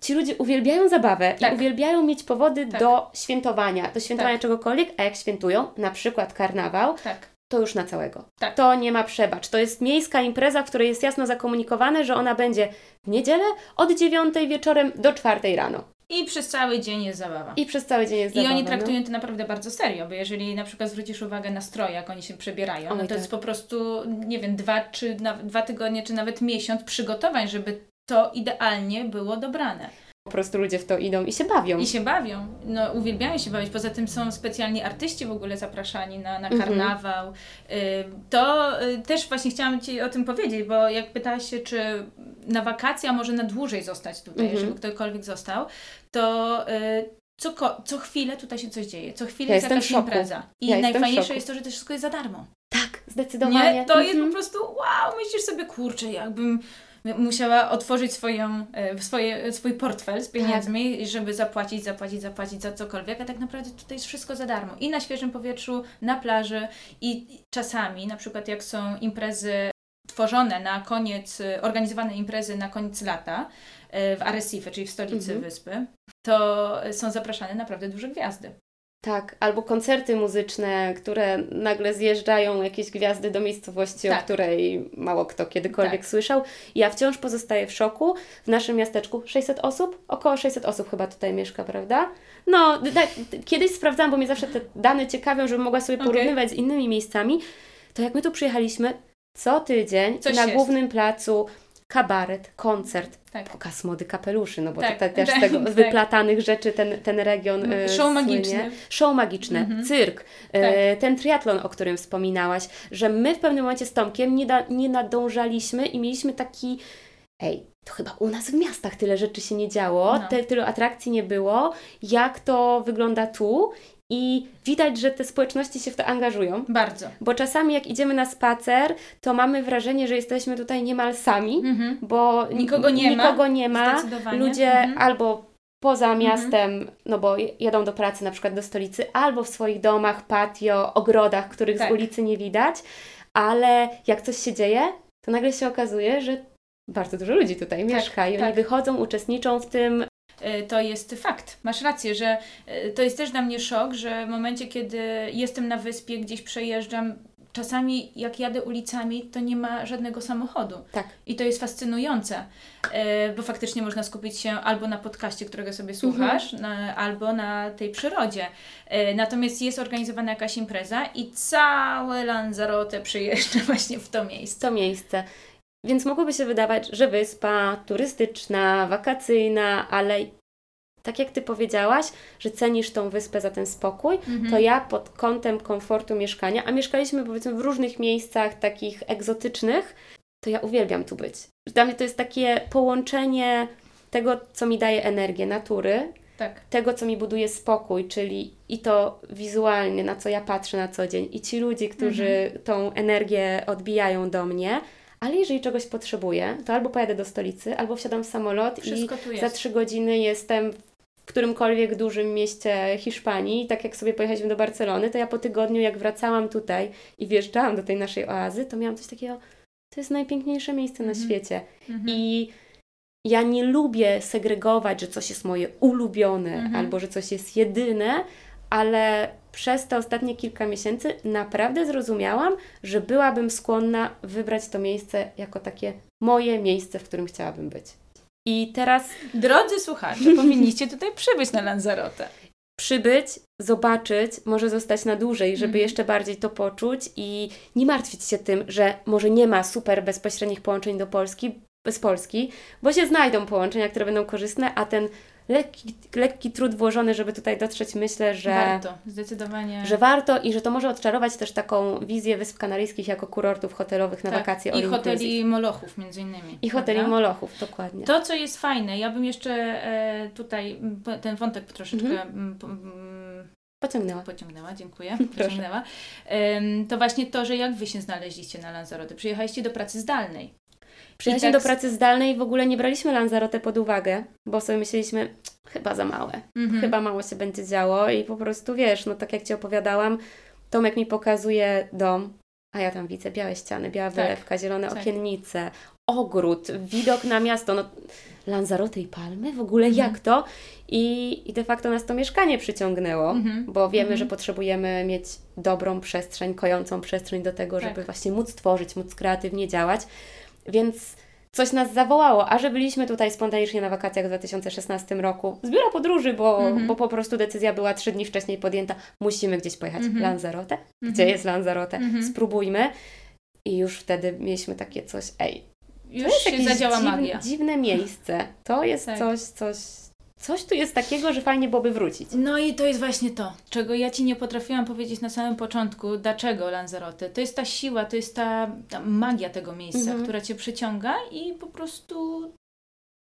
ci ludzie uwielbiają zabawę Tak. i uwielbiają mieć powody Tak. do świętowania, do świętowania Tak. czegokolwiek, a jak świętują, na przykład karnawał, Tak. to już na całego. Tak. To nie ma przebacz. To jest miejska impreza, w której jest jasno zakomunikowane, że ona będzie w niedzielę od 9 wieczorem do 4 rano. I przez cały dzień jest zabawa. I przez cały dzień jest I zabawa. oni no. traktują to naprawdę bardzo serio, bo jeżeli na przykład zwrócisz uwagę na stroje, jak oni się przebierają, Oj, no to tak. jest po prostu, nie wiem, dwa, czy nawet dwa tygodnie, czy nawet miesiąc przygotowań, żeby to idealnie było dobrane. Po prostu ludzie w to idą i się bawią. I się bawią, no uwielbiają się bawić. Poza tym są specjalni artyści w ogóle zapraszani na, na Mhm. karnawał. Y, To y, też właśnie chciałam Ci o tym powiedzieć, bo jak pytałaś się, czy na wakacje, a może na dłużej zostać tutaj, Mhm. żeby ktokolwiek został, to y, co, co chwilę tutaj się coś dzieje. Co chwilę Ja jest jakaś impreza. I Ja najfajniejsze jest to, że to wszystko jest za darmo. Tak, zdecydowanie. Nie? To jest Mhm. po prostu wow, myślisz sobie, kurczę, jakbym musiała otworzyć swoją, e, swoje, swój portfel z pieniędzmi, żeby zapłacić, zapłacić, zapłacić za cokolwiek, a tak naprawdę tutaj jest wszystko za darmo. I na świeżym powietrzu, na plaży i czasami, na przykład jak są imprezy tworzone na koniec, y, organizowane imprezy na koniec lata y, w Arrecife, czyli w stolicy Mhm. wyspy, to są zapraszane naprawdę duże gwiazdy. Tak, albo koncerty muzyczne, które nagle zjeżdżają jakieś gwiazdy do miejscowości, Tak. o której mało kto kiedykolwiek Tak. słyszał. Ja wciąż pozostaję w szoku. W naszym miasteczku 600 osób, około 600 osób chyba tutaj mieszka, prawda? No, tak, kiedyś sprawdzałam, bo mnie zawsze te dane ciekawią, żebym mogła sobie porównywać z innymi miejscami. To jak my tu przyjechaliśmy, co tydzień Coś na jest. głównym placu kabaret, koncert, Tak. pokaz mody kapeluszy, no bo Tak, tutaj też tak, z tego tak. wyplatanych rzeczy ten, ten region y, Show magiczny. słynie. Show magiczne, Mhm. cyrk, e, ten triatlon, o którym wspominałaś, że my w pewnym momencie z Tomkiem nie, da, nie nadążaliśmy i mieliśmy taki ej, to chyba u nas w miastach tyle rzeczy się nie działo, No. te, tylu atrakcji nie było, jak to wygląda tu i widać, że te społeczności się w to angażują. Bardzo. Bo czasami jak idziemy na spacer, to mamy wrażenie, że jesteśmy tutaj niemal sami, Mhm. bo Nikogo nie ma. nikogo nie ma. Zdecydowanie. Ludzie Mhm. albo poza Mhm. miastem, no bo jadą do pracy na przykład do stolicy, albo w swoich domach, patio, ogrodach, których Tak. z ulicy nie widać, ale jak coś się dzieje, to nagle się okazuje, że bardzo dużo ludzi tutaj mieszka i oni tak. wychodzą, uczestniczą w tym. Y, to jest fakt. Masz rację, że y, to jest też dla mnie szok, że w momencie, kiedy jestem na wyspie, gdzieś przejeżdżam, czasami jak jadę ulicami, to nie ma żadnego samochodu. Tak. I to jest fascynujące, y, bo faktycznie można skupić się albo na podcaście, którego sobie słuchasz, na, albo na tej przyrodzie. Natomiast jest organizowana jakaś impreza i całe Lanzarote przyjeżdża właśnie w to miejsce. to miejsce. Więc mogłoby się wydawać, że wyspa turystyczna, wakacyjna, ale tak jak Ty powiedziałaś, że cenisz tą wyspę za ten spokój, Mhm. to ja pod kątem komfortu mieszkania, a mieszkaliśmy powiedzmy w różnych miejscach takich egzotycznych, to ja uwielbiam tu być. Dla mnie to jest takie połączenie tego, co mi daje energię natury, Tak. tego, co mi buduje spokój, czyli i to wizualnie, na co ja patrzę na co dzień, i ci ludzie, którzy tą energię odbijają do mnie, ale jeżeli czegoś potrzebuję, to albo pojadę do stolicy, albo wsiadam w samolot Wszystko i za trzy godziny jestem w którymkolwiek dużym mieście Hiszpanii. Tak jak sobie pojechaliśmy do Barcelony, to ja po tygodniu, jak wracałam tutaj i wjeżdżałam do tej naszej oazy, to miałam coś takiego, to jest najpiękniejsze miejsce na Mhm. świecie. Mhm. I ja nie lubię segregować, że coś jest moje ulubione Mhm. albo że coś jest jedyne, ale przez te ostatnie kilka miesięcy naprawdę zrozumiałam, że byłabym skłonna wybrać to miejsce jako takie moje miejsce, w którym chciałabym być. I teraz Drodzy słuchacze, powinniście tutaj przybyć na Lanzarote. przybyć, zobaczyć, może zostać na dłużej, żeby Mhm. jeszcze bardziej to poczuć i nie martwić się tym, że może nie ma super bezpośrednich połączeń do Polski, bez Polski, bo się znajdą połączenia, które będą korzystne, a ten lekki, lekki trud włożony, żeby tutaj dotrzeć, myślę, że Warto, zdecydowanie. że warto i że to może odczarować też taką wizję Wysp Kanaryjskich jako kurortów hotelowych na Tak, wakacje I hoteli Molochów między innymi. I hoteli prawda? Molochów, dokładnie. To, co jest fajne, ja bym jeszcze e, tutaj ten wątek troszeczkę Mhm. Pociągnęła. pociągnęła, dziękuję. Pociągnęła. To właśnie to, że jak Wy się znaleźliście na Lanzarote? Przyjechaliście do pracy zdalnej. Przyjechaliśmy tak do pracy zdalnej i w ogóle nie braliśmy Lanzarote pod uwagę, bo sobie myśleliśmy, chyba za małe, Mhm. chyba mało się będzie działo i po prostu wiesz, no tak jak Ci opowiadałam, Tomek mi pokazuje dom, a ja tam widzę białe ściany, biała Tak, wylewka, zielone tak. okiennice, ogród, widok na miasto, no Lanzarote i Palmy, w ogóle Mhm. jak to? I, I de facto nas to mieszkanie przyciągnęło, Mhm. bo wiemy, Mhm. że potrzebujemy mieć dobrą przestrzeń, kojącą przestrzeń do tego, Tak. żeby właśnie móc tworzyć, móc kreatywnie działać. Więc coś nas zawołało, a że byliśmy tutaj spontanicznie na wakacjach w 2016 roku z biura podróży, bo, Mhm. bo po prostu decyzja była trzy dni wcześniej podjęta, musimy gdzieś pojechać. Mhm. Lanzarote? Gdzie Mhm. jest Lanzarote? Mhm. Spróbujmy. I już wtedy mieliśmy takie coś, ej, Już to jest się jakieś zadziała dziwne, magia. dziwne miejsce. To jest Tak. coś, coś, coś tu jest takiego, że fajnie byłoby wrócić. No i to jest właśnie to, czego ja Ci nie potrafiłam powiedzieć na samym początku, dlaczego Lanzarote. To jest ta siła, to jest ta, ta magia tego miejsca, Mhm. która Cię przyciąga i po prostu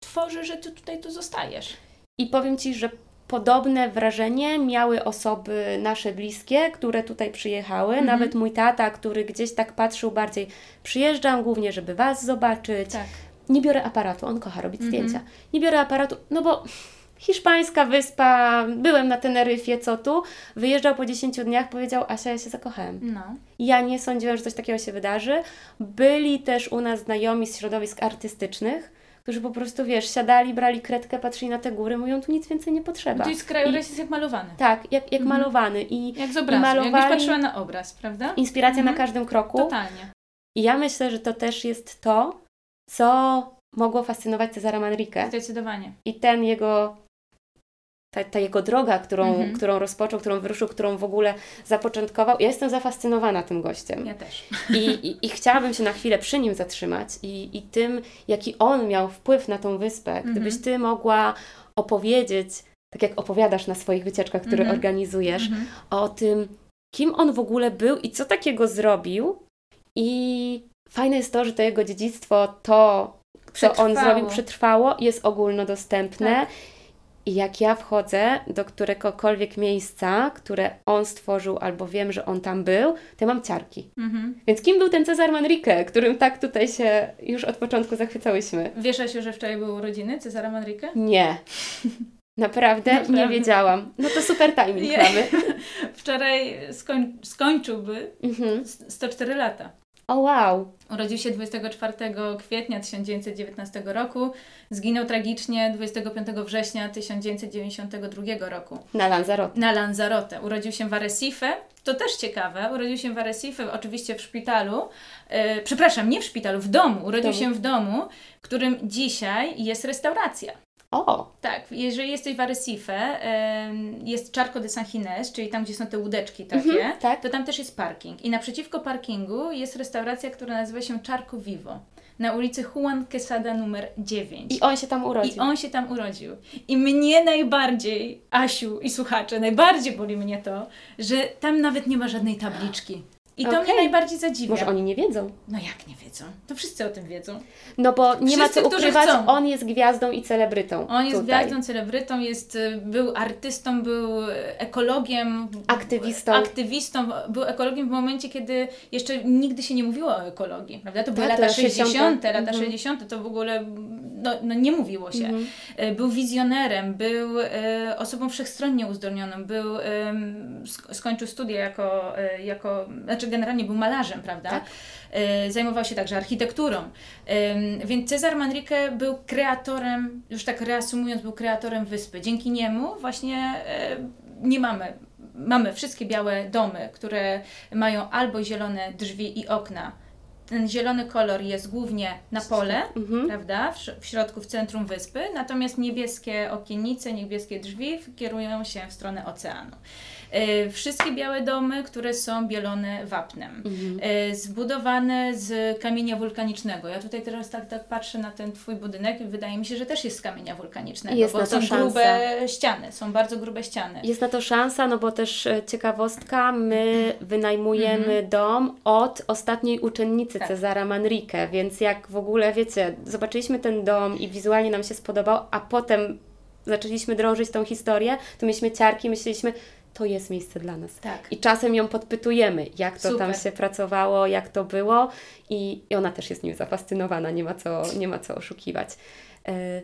tworzy, że Ty tutaj tu zostajesz. I powiem Ci, że podobne wrażenie miały osoby nasze bliskie, które tutaj przyjechały. Mhm. Nawet mój tata, który gdzieś tak patrzył bardziej, przyjeżdżam głównie, żeby Was zobaczyć. Tak. Nie biorę aparatu, on kocha robić Mhm. zdjęcia. Nie biorę aparatu, no bo hiszpańska wyspa, byłem na Teneryfie, co tu. Wyjeżdżał po 10 dniach, powiedział, Asia, ja się zakochałem. No. Ja nie sądziłam, że coś takiego się wydarzy. Byli też u nas znajomi z środowisk artystycznych, którzy po prostu, wiesz, siadali, brali kredkę, patrzyli na te góry, mówią, tu nic więcej nie potrzeba. To jest krajobraz jest jak malowany. Tak, jak, jak Mhm. malowany. I Jak z I obrazu. malowali- Jakbyś patrzyła na obraz, prawda? inspiracja Mhm. na każdym kroku. Totalnie. I ja myślę, że to też jest to, co mogło fascynować Cezara Manrique. Zdecydowanie. I ten jego, ta, ta jego droga, którą, Mhm. którą rozpoczął, którą wyruszył, którą w ogóle zapoczątkował. Ja jestem zafascynowana tym gościem. Ja też. I, i, I chciałabym się na chwilę przy nim zatrzymać i, i tym, jaki on miał wpływ na tą wyspę. Gdybyś Mhm. ty mogła opowiedzieć, tak jak opowiadasz na swoich wycieczkach, które Mhm. organizujesz, o tym, kim on w ogóle był i co takiego zrobił. I fajne jest to, że to jego dziedzictwo, to, co on zrobił, przetrwało, jest ogólnodostępne. Tak. I jak ja wchodzę do któregokolwiek miejsca, które on stworzył, albo wiem, że on tam był, to ja mam ciarki. Mhm. Więc kim był ten Cezar Manrique, którym tak tutaj się już od początku zachwycałyśmy? Wiesz, Asiu, że wczoraj były urodziny Cezara Manrique? Nie. Naprawdę, nie Naprawdę. wiedziałam. No to super timing Nie. mamy. Wczoraj skoń, skończyłby Mhm. s- 104 lata. O wow. Urodził się 24 kwietnia 1919 roku, zginął tragicznie 25 września 1992 roku Na Lanzarote. na Lanzarote. Urodził się w Arrecife, to też ciekawe, urodził się w Arrecife, oczywiście w szpitalu, e, przepraszam, nie w szpitalu, w domu, urodził domu. się w domu, w którym dzisiaj jest restauracja. O, Tak, jeżeli jesteś w Arrecife, em, jest Charco de San Ginés, czyli tam, gdzie są te łódeczki takie, Mhm, tak. to tam też jest parking. I naprzeciwko parkingu jest restauracja, która nazywa się Charco Vivo, na ulicy Juan Quesada numer 9. i on się tam urodził. I on się tam urodził. I mnie najbardziej, Asiu i słuchacze, najbardziej boli mnie to, że tam nawet nie ma żadnej tabliczki. I to Okej. mnie najbardziej zadziwia. Może oni nie wiedzą. No jak nie wiedzą? To wszyscy o tym wiedzą. No bo nie ma Wszyscy, co którzy ukrywać, on jest gwiazdą i celebrytą. On jest tutaj. gwiazdą, celebrytą, jest, y, był artystą, był ekologiem. Aktywistą. Aktywistą, był ekologiem w momencie, kiedy jeszcze nigdy się nie mówiło o ekologii, prawda? To były Tak, lata lata 60., 60., lata mhm. 60., to w ogóle no, no nie mówiło się. Mhm. E, Był wizjonerem, był e, osobą wszechstronnie uzdolnioną, był, sk- skończył studia jako, e, jako, znaczy generalnie był malarzem, prawda? Tak. E, Zajmował się także architekturą. Więc Cezar Manrique był kreatorem, już tak reasumując, był kreatorem wyspy. Dzięki niemu właśnie e, nie mamy, mamy wszystkie białe domy, które mają albo zielone drzwi i okna. Ten zielony kolor jest głównie na pole, Mhm. prawda, w, w środku, w centrum wyspy, natomiast niebieskie okiennice, niebieskie drzwi kierują się w stronę oceanu. E, Wszystkie białe domy, które są bielone wapnem, Mhm. e, zbudowane z kamienia wulkanicznego. Ja tutaj teraz tak, tak patrzę na ten Twój budynek i wydaje mi się, że też jest z kamienia wulkanicznego, Jest bo na to są szansa. grube ściany, są bardzo grube ściany. Jest na to szansa, no bo też e, ciekawostka, my wynajmujemy dom od ostatniej uczennicy Tak. Cezara Manrique, więc jak w ogóle, wiecie, zobaczyliśmy ten dom i wizualnie nam się spodobał, a potem zaczęliśmy drążyć tą historię, to mieliśmy ciarki, myśleliśmy, to jest miejsce dla nas. Tak. I czasem ją podpytujemy, jak to tam Super. się pracowało, jak to było i, i ona też jest nim zafascynowana, nie ma co, nie ma co oszukiwać. E,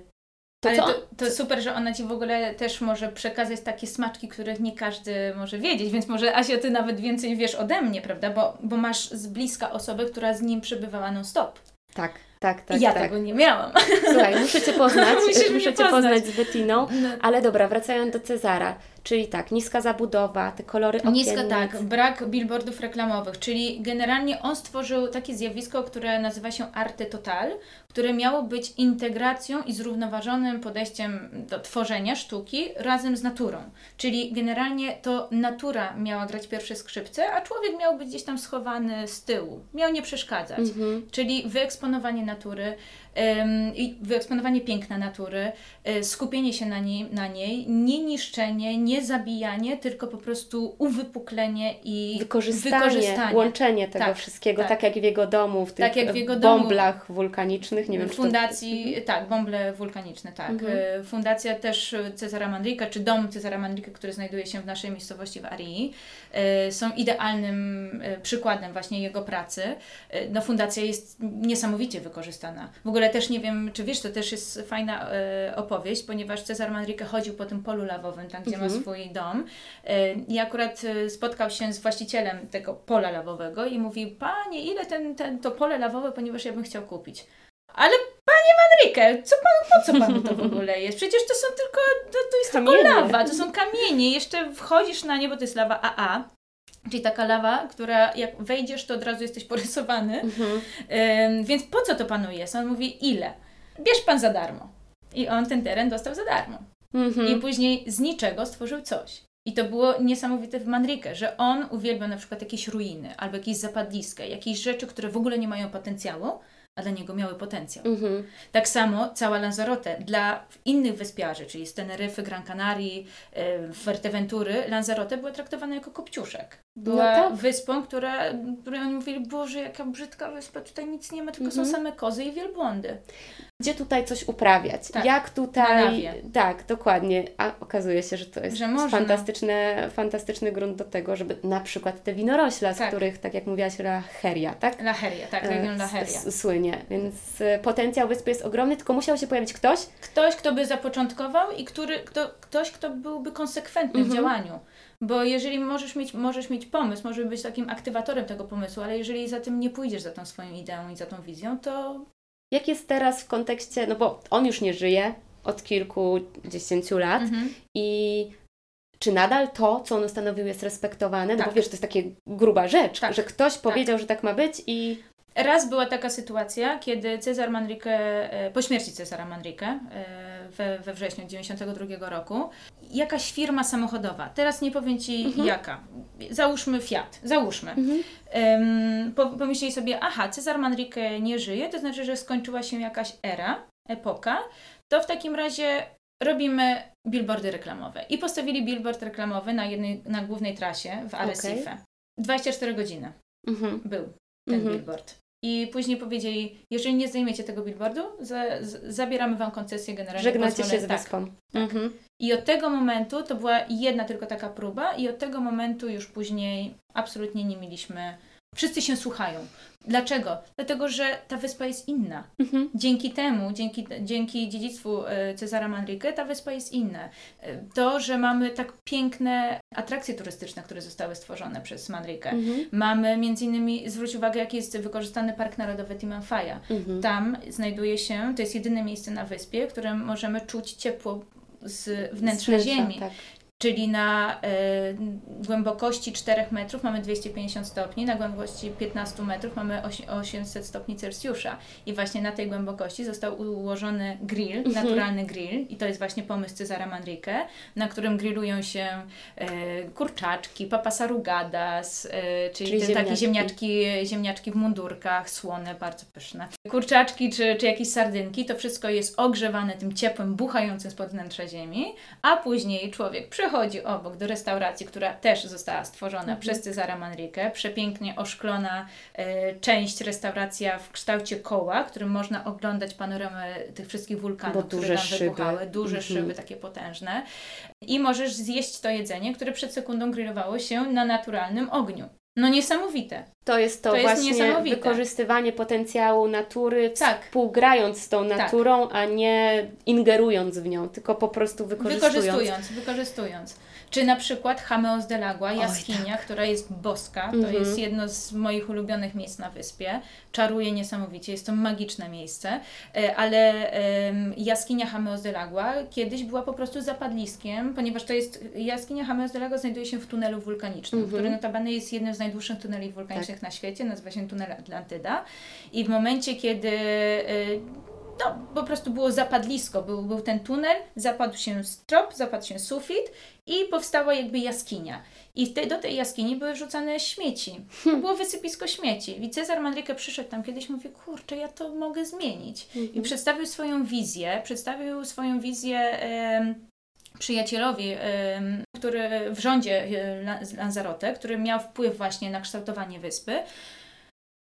To Ale to, to super, że ona Ci w ogóle też może przekazać takie smaczki, których nie każdy może wiedzieć, więc może Asia, Ty nawet więcej wiesz ode mnie, prawda? Bo, bo masz z bliska osobę, która z nim przebywała non-stop. Tak, tak, tak. ja tak. tego nie miałam. Słuchaj, muszę Cię poznać, Musisz muszę Cię poznać. poznać z Bettiną, No. ale dobra, wracając do Cezara, czyli tak, niska zabudowa, te kolory okiennic. Niska tak, brak billboardów reklamowych, czyli generalnie on stworzył takie zjawisko, które nazywa się Arte Total, które miało być integracją i zrównoważonym podejściem do tworzenia sztuki razem z naturą. Czyli generalnie to natura miała grać pierwsze skrzypce, a człowiek miał być gdzieś tam schowany z tyłu, miał nie przeszkadzać. Mhm. Czyli wyeksponowanie natury i wyeksponowanie piękna natury, e, skupienie się na, niej, na niej, nie niszczenie, nie zabijanie, tylko po prostu uwypuklenie i Wykorzystanie, wykorzystanie. łączenie tego Tak, wszystkiego, tak. tak. jak w jego domu, w tych Tak jak w jego domu. bąblach wulkanicznych, nie wiem, czy to- Fundacji, tak, bąble wulkaniczne, tak. Mhm. E, Fundacja też Cezara Manrique, czy dom Cezara Manrique, który znajduje się w naszej miejscowości w Arii, są idealnym e, przykładem właśnie jego pracy. E, No fundacja jest niesamowicie wykorzystana. W ogóle też nie wiem, czy wiesz, to też jest fajna opowieść, ponieważ Cezar Manrique chodził po tym polu lawowym, tam gdzie Mhm. ma swój dom i akurat spotkał się z właścicielem tego pola lawowego i mówi, panie, ile ten, ten, to pole lawowe, ponieważ ja bym chciał kupić. Ale panie Manrique, co pan, po co panu to w ogóle jest? Przecież to są tylko, to, to jest Kamienie. tylko lawa, to są kamienie, jeszcze wchodzisz na nie, bo to jest lawa AA, czyli taka lawa, która jak wejdziesz, to od razu jesteś porysowany. Mhm. Ym, więc po co to panu jest? On mówi, ile? Bierz pan za darmo. I on ten teren dostał za darmo. I Mhm. później z niczego stworzył coś. I to było niesamowite w Manrique, że on uwielbiał na przykład jakieś ruiny, albo jakieś zapadliska, jakieś rzeczy, które w ogóle nie mają potencjału, a dla niego miały potencjał. Mhm. Tak samo cała Lanzarote dla innych wyspiarzy, czyli z Teneryfy, Gran Canaria, y, Fuerteventury, Lanzarote była traktowana jako kopciuszek. Była No tak. wyspą, która, której oni mówili, Boże, jaka brzydka wyspa, tutaj nic nie ma, tylko są Mhm. same kozy i wielbłądy. Gdzie tutaj coś uprawiać? Tak, Jak tutaj. Tak, dokładnie. A okazuje się, że to jest Że fantastyczne, fantastyczny grunt do tego, żeby na przykład te winorośla, z Tak. których, tak jak mówiłaś, La Heria, tak? Laheria, tak, E, region s- Słynie, więc e, potencjał wyspy jest ogromny, tylko musiał się pojawić ktoś. Ktoś, kto by zapoczątkował i który, kto, ktoś, kto byłby konsekwentny w Mhm. działaniu. Bo jeżeli możesz mieć, możesz mieć pomysł, możesz być takim aktywatorem tego pomysłu, ale jeżeli za tym nie pójdziesz, za tą swoją ideą i za tą wizją, to Jak jest teraz w kontekście, no bo on już nie żyje od kilkudziesięciu lat Mhm. i czy nadal to, co on ustanowił, jest respektowane? No bo Tak. wiesz, to jest takie gruba rzecz, Tak. że ktoś powiedział, że tak ma być i Raz była taka sytuacja, kiedy Cezar Manrique, e, po śmierci Cezara Manrique e, we, we wrześniu 92 roku, jakaś firma samochodowa, teraz nie powiem Ci Mhm. jaka, załóżmy Fiat, załóżmy, Em, po, pomyśleli sobie, aha, Cezar Manrique nie żyje, to znaczy, że skończyła się jakaś era, epoka, to w takim razie robimy billboardy reklamowe. I postawili billboard reklamowy na, jednej, na głównej trasie w Arrecife. 24 godziny Mhm. był ten Mhm. billboard. I później powiedzieli, jeżeli nie zdejmiecie tego billboardu, za, z, zabieramy Wam koncesję generalnie. żegnacie się pozwolę- z tak. wyspą. Mhm. I od tego momentu, to była jedna tylko taka próba i od tego momentu już później absolutnie nie mieliśmy, wszyscy się słuchają. Dlaczego? Dlatego, że ta wyspa jest inna. Mhm. Dzięki temu, dzięki, dzięki dziedzictwu e, Cezara Manrique, ta wyspa jest inna. E, To, że mamy tak piękne atrakcje turystyczne, które zostały stworzone przez Manrique. Mhm. Mamy między innymi, zwróć uwagę, jaki jest wykorzystany Park Narodowy Timanfaya. Mhm. Tam znajduje się, to jest jedyne miejsce na wyspie, w którym możemy czuć ciepło z wnętrza Z ziemi. Tak. Czyli na e, głębokości 4 metrów mamy 250 stopni, na głębokości 15 metrów mamy osi- 800 stopni Celsjusza. I właśnie na tej głębokości został ułożony grill, Mhm. naturalny grill. I to jest właśnie pomysł Cezara Manrique, na którym grillują się e, kurczaczki, papas arrugadas, e, czyli, Czyli te takie ziemniaczki. ziemniaczki, ziemniaczki w mundurkach, słone, bardzo pyszne. Kurczaczki czy, czy jakieś sardynki, to wszystko jest ogrzewane tym ciepłem, buchającym spod wnętrza ziemi, a później człowiek przychodzi obok do restauracji, która też została stworzona Mhm. przez Cezara Manrique, przepięknie oszklona e, część restauracja w kształcie koła, którym można oglądać panoramę tych wszystkich wulkanów, które tam szyby. wybuchały, duże Mhm. szyby takie potężne i możesz zjeść to jedzenie, które przed sekundą grillowało się na naturalnym ogniu. No niesamowite. To jest to, To jest właśnie niesamowite. wykorzystywanie potencjału natury, Tak. współgrając z tą Tak. naturą, a nie ingerując w nią, tylko po prostu wykorzystując. Wykorzystując, wykorzystując. Czy na przykład Jameos de Lagua, jaskinia, która jest boska, to Mhm. jest jedno z moich ulubionych miejsc na wyspie. Czaruje niesamowicie, jest to magiczne miejsce, E, ale jaskinia Jameos de Lagua kiedyś była po prostu zapadliskiem, ponieważ to jest, jaskinia Jameos de Lagua znajduje się w tunelu wulkanicznym, Mhm. który notabene jest jednym z najdłuższych tuneli wulkanicznych na świecie, nazywa się tunel Atlantyda i w momencie, kiedy no, po prostu było zapadlisko, był, był ten tunel, zapadł się strop, zapadł się sufit i powstała jakby jaskinia. I te, do tej jaskini były rzucane śmieci. To było wysypisko śmieci. I Cezar Manrique przyszedł tam kiedyś i mówi, kurczę, ja to mogę zmienić. I przedstawił swoją wizję, przedstawił swoją wizję przyjacielowi, który w rządzie e, Lanzarote, który miał wpływ właśnie na kształtowanie wyspy,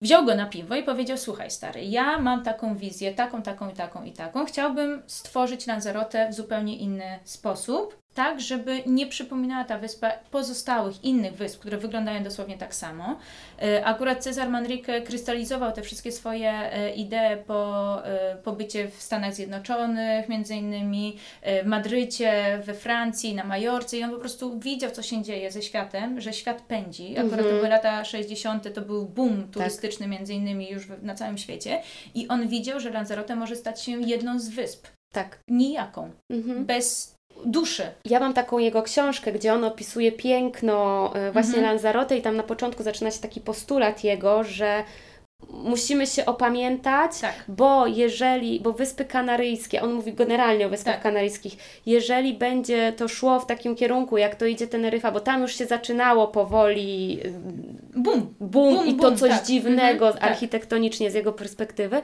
wziął go na piwo i powiedział: Słuchaj, stary, ja mam taką wizję, taką, taką i taką i taką. Chciałbym stworzyć Lanzarote w zupełnie inny sposób. Tak, żeby nie przypominała ta wyspa pozostałych innych wysp, które wyglądają dosłownie tak samo. E, akurat Cezar Manrique krystalizował te wszystkie swoje e, idee po e, pobycie w Stanach Zjednoczonych, między innymi w Madrycie, we Francji, na Majorce i on po prostu widział, co się dzieje ze światem, że świat pędzi. Akurat to Mhm. były lata 60., to był boom Tak. turystyczny między innymi już na całym świecie i on widział, że Lanzarote może stać się jedną z wysp. Tak. Nijaką, Mhm. bez duszy. Ja mam taką jego książkę, gdzie on opisuje piękno e, właśnie Mhm. Lanzarote i tam na początku zaczyna się taki postulat jego, że musimy się opamiętać, Tak. bo jeżeli, bo Wyspy Kanaryjskie, on mówi generalnie o Wyspach Tak. Kanaryjskich, jeżeli będzie to szło w takim kierunku, jak to idzie Teneryfa, bo tam już się zaczynało powoli Bum! boom, Bum, i to bum, coś tak. dziwnego Mhm, tak. architektonicznie z jego perspektywy,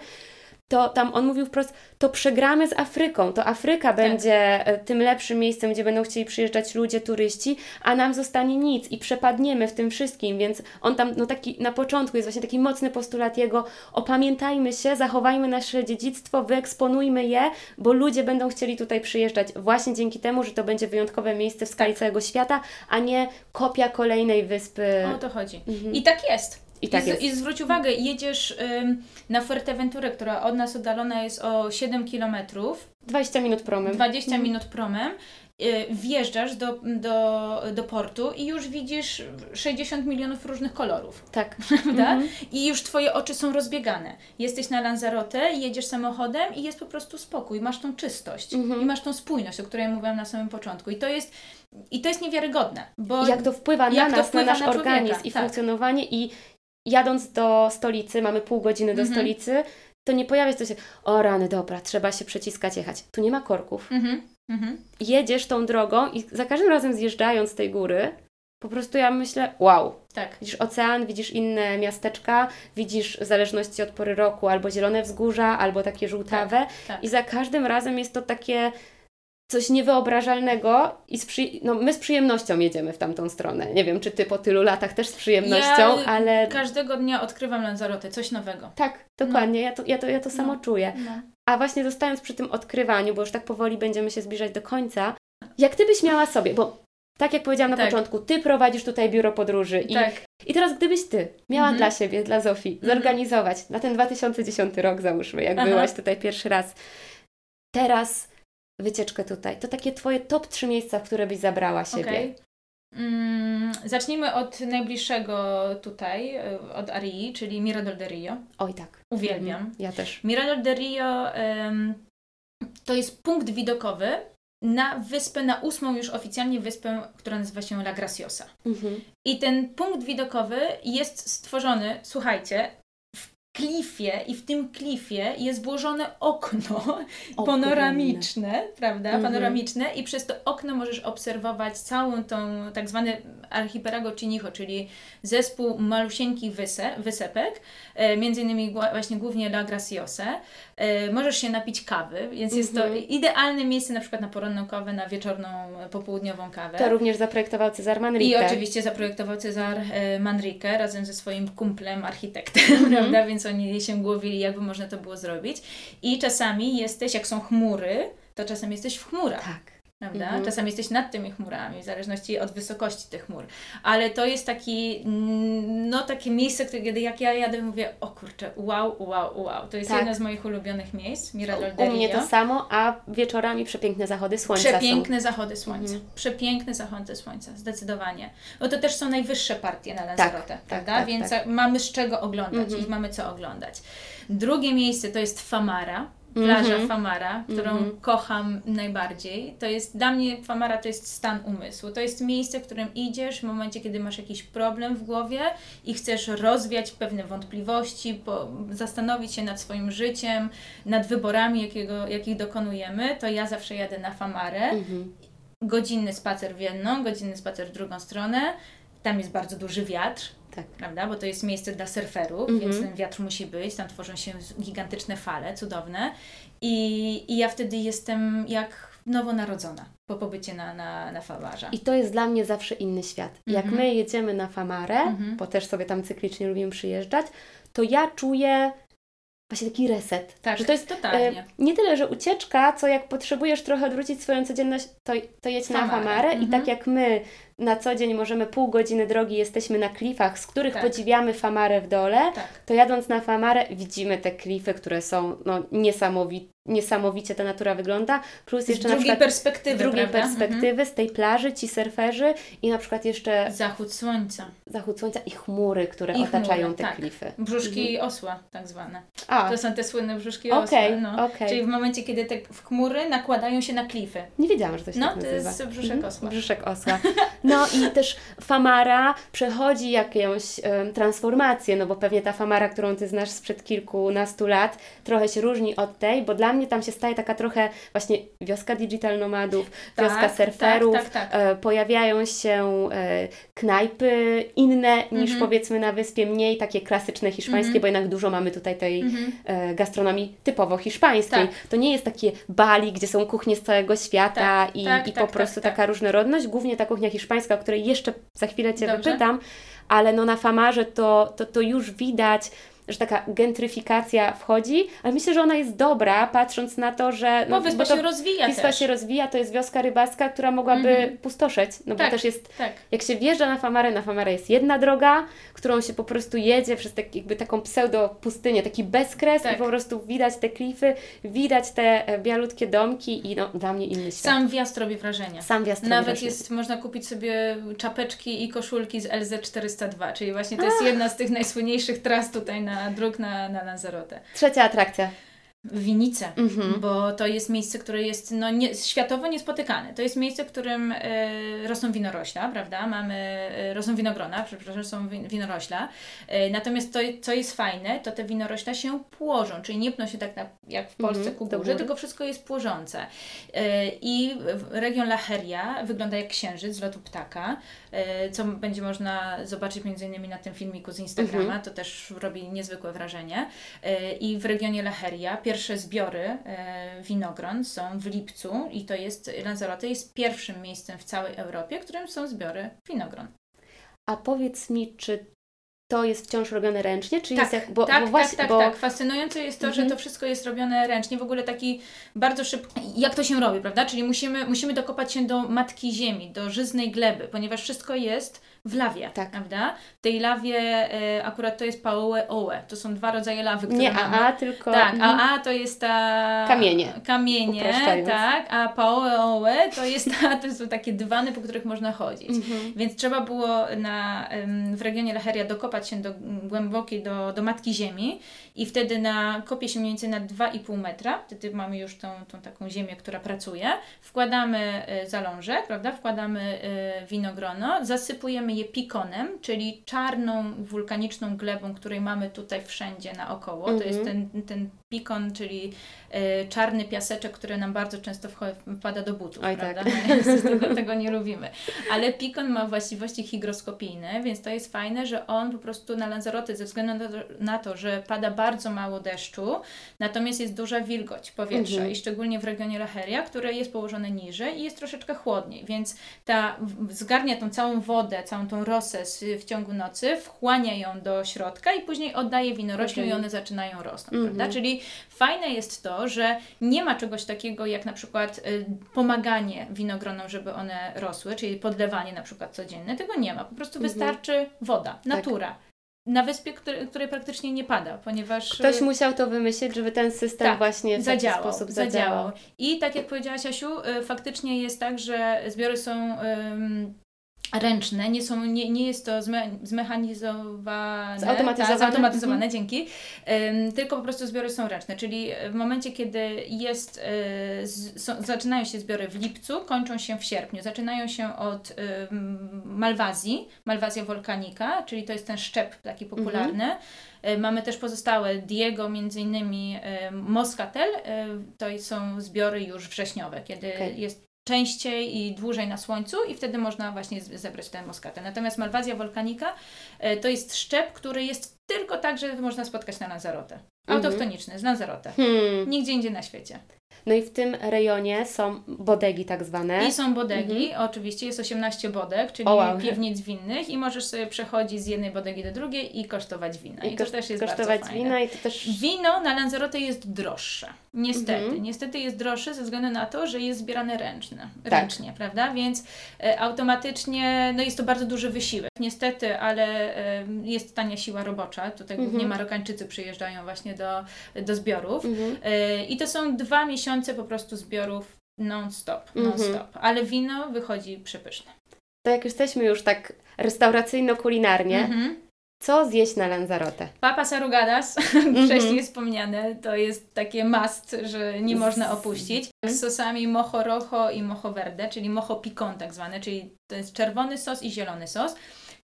to tam on mówił wprost, to przegramy z Afryką, to Afryka Tak. będzie e, tym lepszym miejscem, gdzie będą chcieli przyjeżdżać ludzie, turyści, a nam zostanie nic i przepadniemy w tym wszystkim, więc on tam, no taki na początku jest właśnie taki mocny postulat jego, opamiętajmy się, zachowajmy nasze dziedzictwo, wyeksponujmy je, bo ludzie będą chcieli tutaj przyjeżdżać właśnie dzięki temu, że to będzie wyjątkowe miejsce w skali całego świata, a nie kopia kolejnej wyspy. O to chodzi. Mhm. I tak jest. I tak jest. I zwróć uwagę, jedziesz ym, na Fuerteventurę, która od nas oddalona jest o 7 kilometrów, 20 minut promem. 20 minut promem, y, wjeżdżasz do, do, do portu i już widzisz 60 milionów różnych kolorów, Tak. prawda? Mhm. I już Twoje oczy są rozbiegane. Jesteś na Lanzarote, jedziesz samochodem i jest po prostu spokój, masz tą czystość Mhm. i masz tą spójność, o której mówiłam na samym początku. I to jest, i to jest niewiarygodne, bo Jak to wpływa na nas, wpływa na nasz na organizm i tak. funkcjonowanie i jadąc do stolicy, mamy pół godziny do Mhm. stolicy, to nie pojawia się to się, o rany, dobra, trzeba się przeciskać, jechać. Tu nie ma korków. Mhm, mhm. Jedziesz tą drogą i za każdym razem zjeżdżając z tej góry, po prostu ja myślę, wow, Tak. widzisz ocean, widzisz inne miasteczka, widzisz w zależności od pory roku albo zielone wzgórza, albo takie żółtawe tak. i za każdym razem jest to takie coś niewyobrażalnego i z przy... no, my z przyjemnością jedziemy w tamtą stronę. Nie wiem, czy Ty po tylu latach też z przyjemnością, Ja ale Każdego dnia odkrywam Lanzarote, coś nowego. tak, dokładnie, ja, to, ja, to, ja to samo No. czuję. No. A właśnie zostając przy tym odkrywaniu, bo już tak powoli będziemy się zbliżać do końca, jak Ty byś miała sobie, bo tak jak powiedziałam na Tak. początku, Ty prowadzisz tutaj biuro podróży i, Tak. i teraz gdybyś Ty miała Mhm. dla siebie, dla Zofii, Mhm. zorganizować na ten 2010 rok załóżmy, jak Aha. byłaś tutaj pierwszy raz, teraz wycieczkę tutaj, to takie Twoje top 3 miejsca, w które byś zabrała siebie. Okej. Mm, zacznijmy od najbliższego tutaj, y, od Arii, czyli Mirador de Rio. Oj tak. Uwielbiam. Mhm. Ja też. Mirador de Rio em, to jest punkt widokowy na wyspę, na ósmą już oficjalnie wyspę, która nazywa się La Graciosa. Mhm. I ten punkt widokowy jest stworzony, słuchajcie, klifie i w tym klifie jest włożone okno O, panoramiczne, prawda? Mhm. Panoramiczne i przez to okno możesz obserwować całą tą tak zwany archipelago Chinicho, czyli zespół malusieńkich wyse, wysepek, e, między innymi właśnie głównie La Graciose. E, możesz się napić kawy, więc jest to Mhm. idealne miejsce na przykład na poranną kawę, na wieczorną, e, popołudniową kawę. To również zaprojektował Cezar Manrique. I oczywiście zaprojektował Cezar e, Manrique razem ze swoim kumplem, architektem, Mhm. prawda? Więc oni się głowili, jakby można to było zrobić. I czasami jesteś, jak są chmury, to czasem jesteś w chmurach. Tak. Prawda? Mhm. Czasami jesteś nad tymi chmurami, w zależności od wysokości tych chmur. Ale to jest taki, mm, no takie miejsce, które kiedy jak ja jadę, mówię, o kurczę, wow, wow, wow. To jest Tak. jedno z moich ulubionych miejsc, Mirador U del mnie to samo, a wieczorami przepiękne zachody słońca Przepiękne zachody słońca. Mhm. Przepiękne zachody słońca, zdecydowanie. Bo to też są najwyższe partie na Lanzarote, tak, prawda? tak, Więc tak. mamy z czego oglądać Mhm. i mamy co oglądać. Drugie miejsce to jest Famara. Plaża Mhm. Famara, którą Mhm. kocham najbardziej. To jest dla mnie Famara to jest stan umysłu. To jest miejsce, w którym idziesz w momencie, kiedy masz jakiś problem w głowie i chcesz rozwiać pewne wątpliwości, po, zastanowić się nad swoim życiem, nad wyborami, jakiego, jakich dokonujemy. To ja zawsze jadę na Famarę są. Mhm. godzinny spacer w jedną, godzinny spacer w drugą stronę. Tam jest bardzo duży wiatr, Tak. prawda? Bo to jest miejsce dla surferów, Mhm. więc ten wiatr musi być. Tam tworzą się gigantyczne fale, cudowne. I, i ja wtedy jestem jak nowonarodzona po pobycie na, na, na Fawarze. I to jest dla mnie zawsze inny świat. Jak Mhm. my jedziemy na Famarę, Mhm. bo też sobie tam cyklicznie lubimy przyjeżdżać, to ja czuję właśnie taki reset. Tak, że to jest totalnie. E, nie tyle, że ucieczka, co jak potrzebujesz trochę odwrócić swoją codzienność, to, to jedź na Famarę. I Mhm. tak jak my na co dzień możemy pół godziny drogi, jesteśmy na klifach, z których Tak. podziwiamy Famarę w dole, Tak. to jadąc na Famarę widzimy te klify, które są no, niesamowi niesamowicie ta natura wygląda, plus Z jeszcze na drugiej przykład perspektywy, z drugiej prawda? Mhm. perspektywy, z tej plaży, ci surferzy i na przykład jeszcze Mhm. Zachód słońca. zachód słońca i chmury, które I otaczają chmury, te tak. klify. Brzuszki osła, tak zwane. A, To są te słynne brzuszki Okej, osła. No. okej. Czyli w momencie, kiedy te chmury nakładają się na klify. nie wiedziałam, że to się No, tak to nazywa. jest brzuszek Mhm, osła. Brzuszek osła. No i też Famara przechodzi jakąś em, transformację, no bo pewnie ta Famara, którą Ty znasz sprzed kilkunastu lat, trochę się różni od tej, bo dla mnie tam się staje taka trochę właśnie wioska digital nomadów, Tak, wioska surferów, tak, tak, tak. E, pojawiają się e, knajpy inne niż Mhm. powiedzmy na wyspie, mniej takie klasyczne hiszpańskie, Mhm. bo jednak dużo mamy tutaj tej Mhm. e, gastronomii typowo hiszpańskiej. Tak. To nie jest takie Bali, gdzie są kuchnie z całego świata Tak, i, tak, i tak, po prostu tak, tak. taka różnorodność. Głównie ta kuchnia hiszpańska, o której jeszcze za chwilę Cię Dobrze. wypytam, ale no na Famarze to, to, to już widać, że taka gentryfikacja wchodzi, ale myślę, że ona jest dobra, patrząc na to, że... Bo wyspa to się rozwija Wispa też. się rozwija, to jest wioska rybacka, która mogłaby Mhm. pustoszeć, no bo Tak. też jest Tak. jak się wjeżdża na Famarę, na Famarę jest jedna droga, którą się po prostu jedzie przez tak, jakby taką pseudo-pustynię, taki bezkres Tak. i po prostu widać te klify, widać te e, bialutkie domki i no, dla mnie inny świat. Sam wjazd robi wrażenie. Sam wjazd robi Nawet wrażenie. jest, można kupić sobie czapeczki i koszulki z LZ402, czyli właśnie to jest jedna z tych najsłynniejszych tras tutaj na dróg na, na Lanzarote. Trzecia atrakcja. Winice, Mhm. bo to jest miejsce, które jest no, nie, światowo niespotykane. To jest miejsce, w którym e, rosną winorośla, prawda? Mamy, e, rosną winogrona, przepraszam, są win, winorośla. E, natomiast to, co jest fajne, to te winorośla się płożą, czyli nie pną się tak na, jak w Polsce Mhm, ku górze, tylko wszystko jest płożące. I region La Heria wygląda jak księżyc z lotu ptaka, co będzie można zobaczyć między innymi na tym filmiku z Instagrama, Mhm. to też robi niezwykłe wrażenie. I w regionie La Heria pierwsze zbiory e, winogron są w lipcu i to jest, Lanzarote jest pierwszym miejscem w całej Europie, którym są zbiory winogron. A powiedz mi, czy to jest wciąż robione ręcznie, czy Tak, jest jak... Bo, tak, bo właśnie, tak, tak, bo... tak. Fascynujące jest to, Mhm. że to wszystko jest robione ręcznie, w ogóle taki bardzo szybko. Jak to się robi, prawda? Czyli musimy, musimy dokopać się do matki ziemi, do żyznej gleby, ponieważ wszystko jest w lawie, Tak. prawda? W tej lawie e, akurat to jest paoe oe. To są dwa rodzaje lawy, które Nie mamy. AA, tylko... Tak, Mhm. a A to jest ta... Kamienie. Kamienie, tak, a paoe oe to jest ta, to są takie dywany, po których można chodzić. Mhm. Więc trzeba było na, w regionie Laheria dokopać się do głębokiej, do, do Matki Ziemi i wtedy na, kopie się mniej więcej na 2,5 metra, wtedy mamy już tą, tą taką ziemię, która pracuje, wkładamy e, zalążek, prawda, wkładamy e, winogrono, zasypujemy je pikonem, czyli czarną, wulkaniczną glebą, której mamy tutaj wszędzie naokoło, to jest ten, ten pikon, czyli e, czarny piaseczek, który nam bardzo często wpada do butów, Oj, prawda, tak. tego, tego nie lubimy. Ale pikon ma właściwości hygroskopijne, więc to jest fajne, że on po prostu na Lanzarote, ze względu na to, na to że pada bardzo mało deszczu, natomiast jest duża wilgoć powietrza Mhm. i szczególnie w regionie Laheria, które jest położone niżej i jest troszeczkę chłodniej, więc ta zgarnia tą całą wodę, całą tą rosę z, w ciągu nocy, wchłania ją do środka i później oddaje winoroślom i Okej. one zaczynają rosnąć, Mhm. prawda? Czyli fajne jest to, że nie ma czegoś takiego jak na przykład y, pomaganie winogronom, żeby one rosły, czyli podlewanie na przykład codzienne, tego nie ma. Po prostu Mhm. wystarczy woda, natura. Na wyspie, który, której praktycznie nie pada, ponieważ Ktoś y, musiał to wymyślić, żeby ten system Tak, właśnie w zadziałał, taki sposób zadziałał. zadziałał. I tak jak powiedziałaś Asiu, y, faktycznie jest tak, że zbiory są ym, ręczne, nie, są, nie, nie jest to zme, zmechanizowane, Zautomatyzowane. tak, zautomatyzowane Mhm. dzięki, Ym, tylko po prostu zbiory są ręczne, czyli w momencie, kiedy jest, y, z, są, zaczynają się zbiory w lipcu, kończą się w sierpniu, zaczynają się od ym, malwazji, malwazja wolkanika, czyli to jest ten szczep taki Mhm. popularny, Y, Mamy też pozostałe Diego, między innymi y, Moscatel, y, to są zbiory już wrześniowe, kiedy Okej. jest częściej i dłużej na słońcu i wtedy można właśnie zebrać ten moskatel. Natomiast malwazja wolkanika y, to jest szczep, który jest tylko tak, że można spotkać na Lanzarote. Mhm. Autochtoniczny, z Lanzarote. Hmm. Nigdzie indziej na świecie. No i w tym rejonie są bodegi tak zwane. I są bodegi, oczywiście jest 18 bodeg, czyli O, wow. piwnic winnych i możesz sobie przechodzić z jednej bodegi do drugiej i kosztować wina. I, to kosz- też jest kosztować bardzo fajne. wina i to też... Wino na Lanzarote jest droższe. Niestety. Mhm. Niestety jest droższe ze względu na to, że jest zbierane ręczne, Tak. ręcznie, prawda? Więc e, automatycznie no jest to bardzo duży wysiłek. Niestety, ale e, jest tania siła robocza. Tutaj głównie Mhm. Marokańczycy przyjeżdżają właśnie do, do zbiorów. Mhm. E, I to są dwa miesiące po prostu zbiorów non-stop, Mhm. non-stop. Ale wino wychodzi przepyszne. To jak jesteśmy już tak restauracyjno-kulinarnie, Mhm. co zjeść na Lanzarote? Papas arrugadas, Mhm. wcześniej wspomniane, to jest takie must, że nie można opuścić. Z sosami mojo rojo i mojo verde, czyli mojo picon tak zwane, czyli to jest czerwony sos i zielony sos.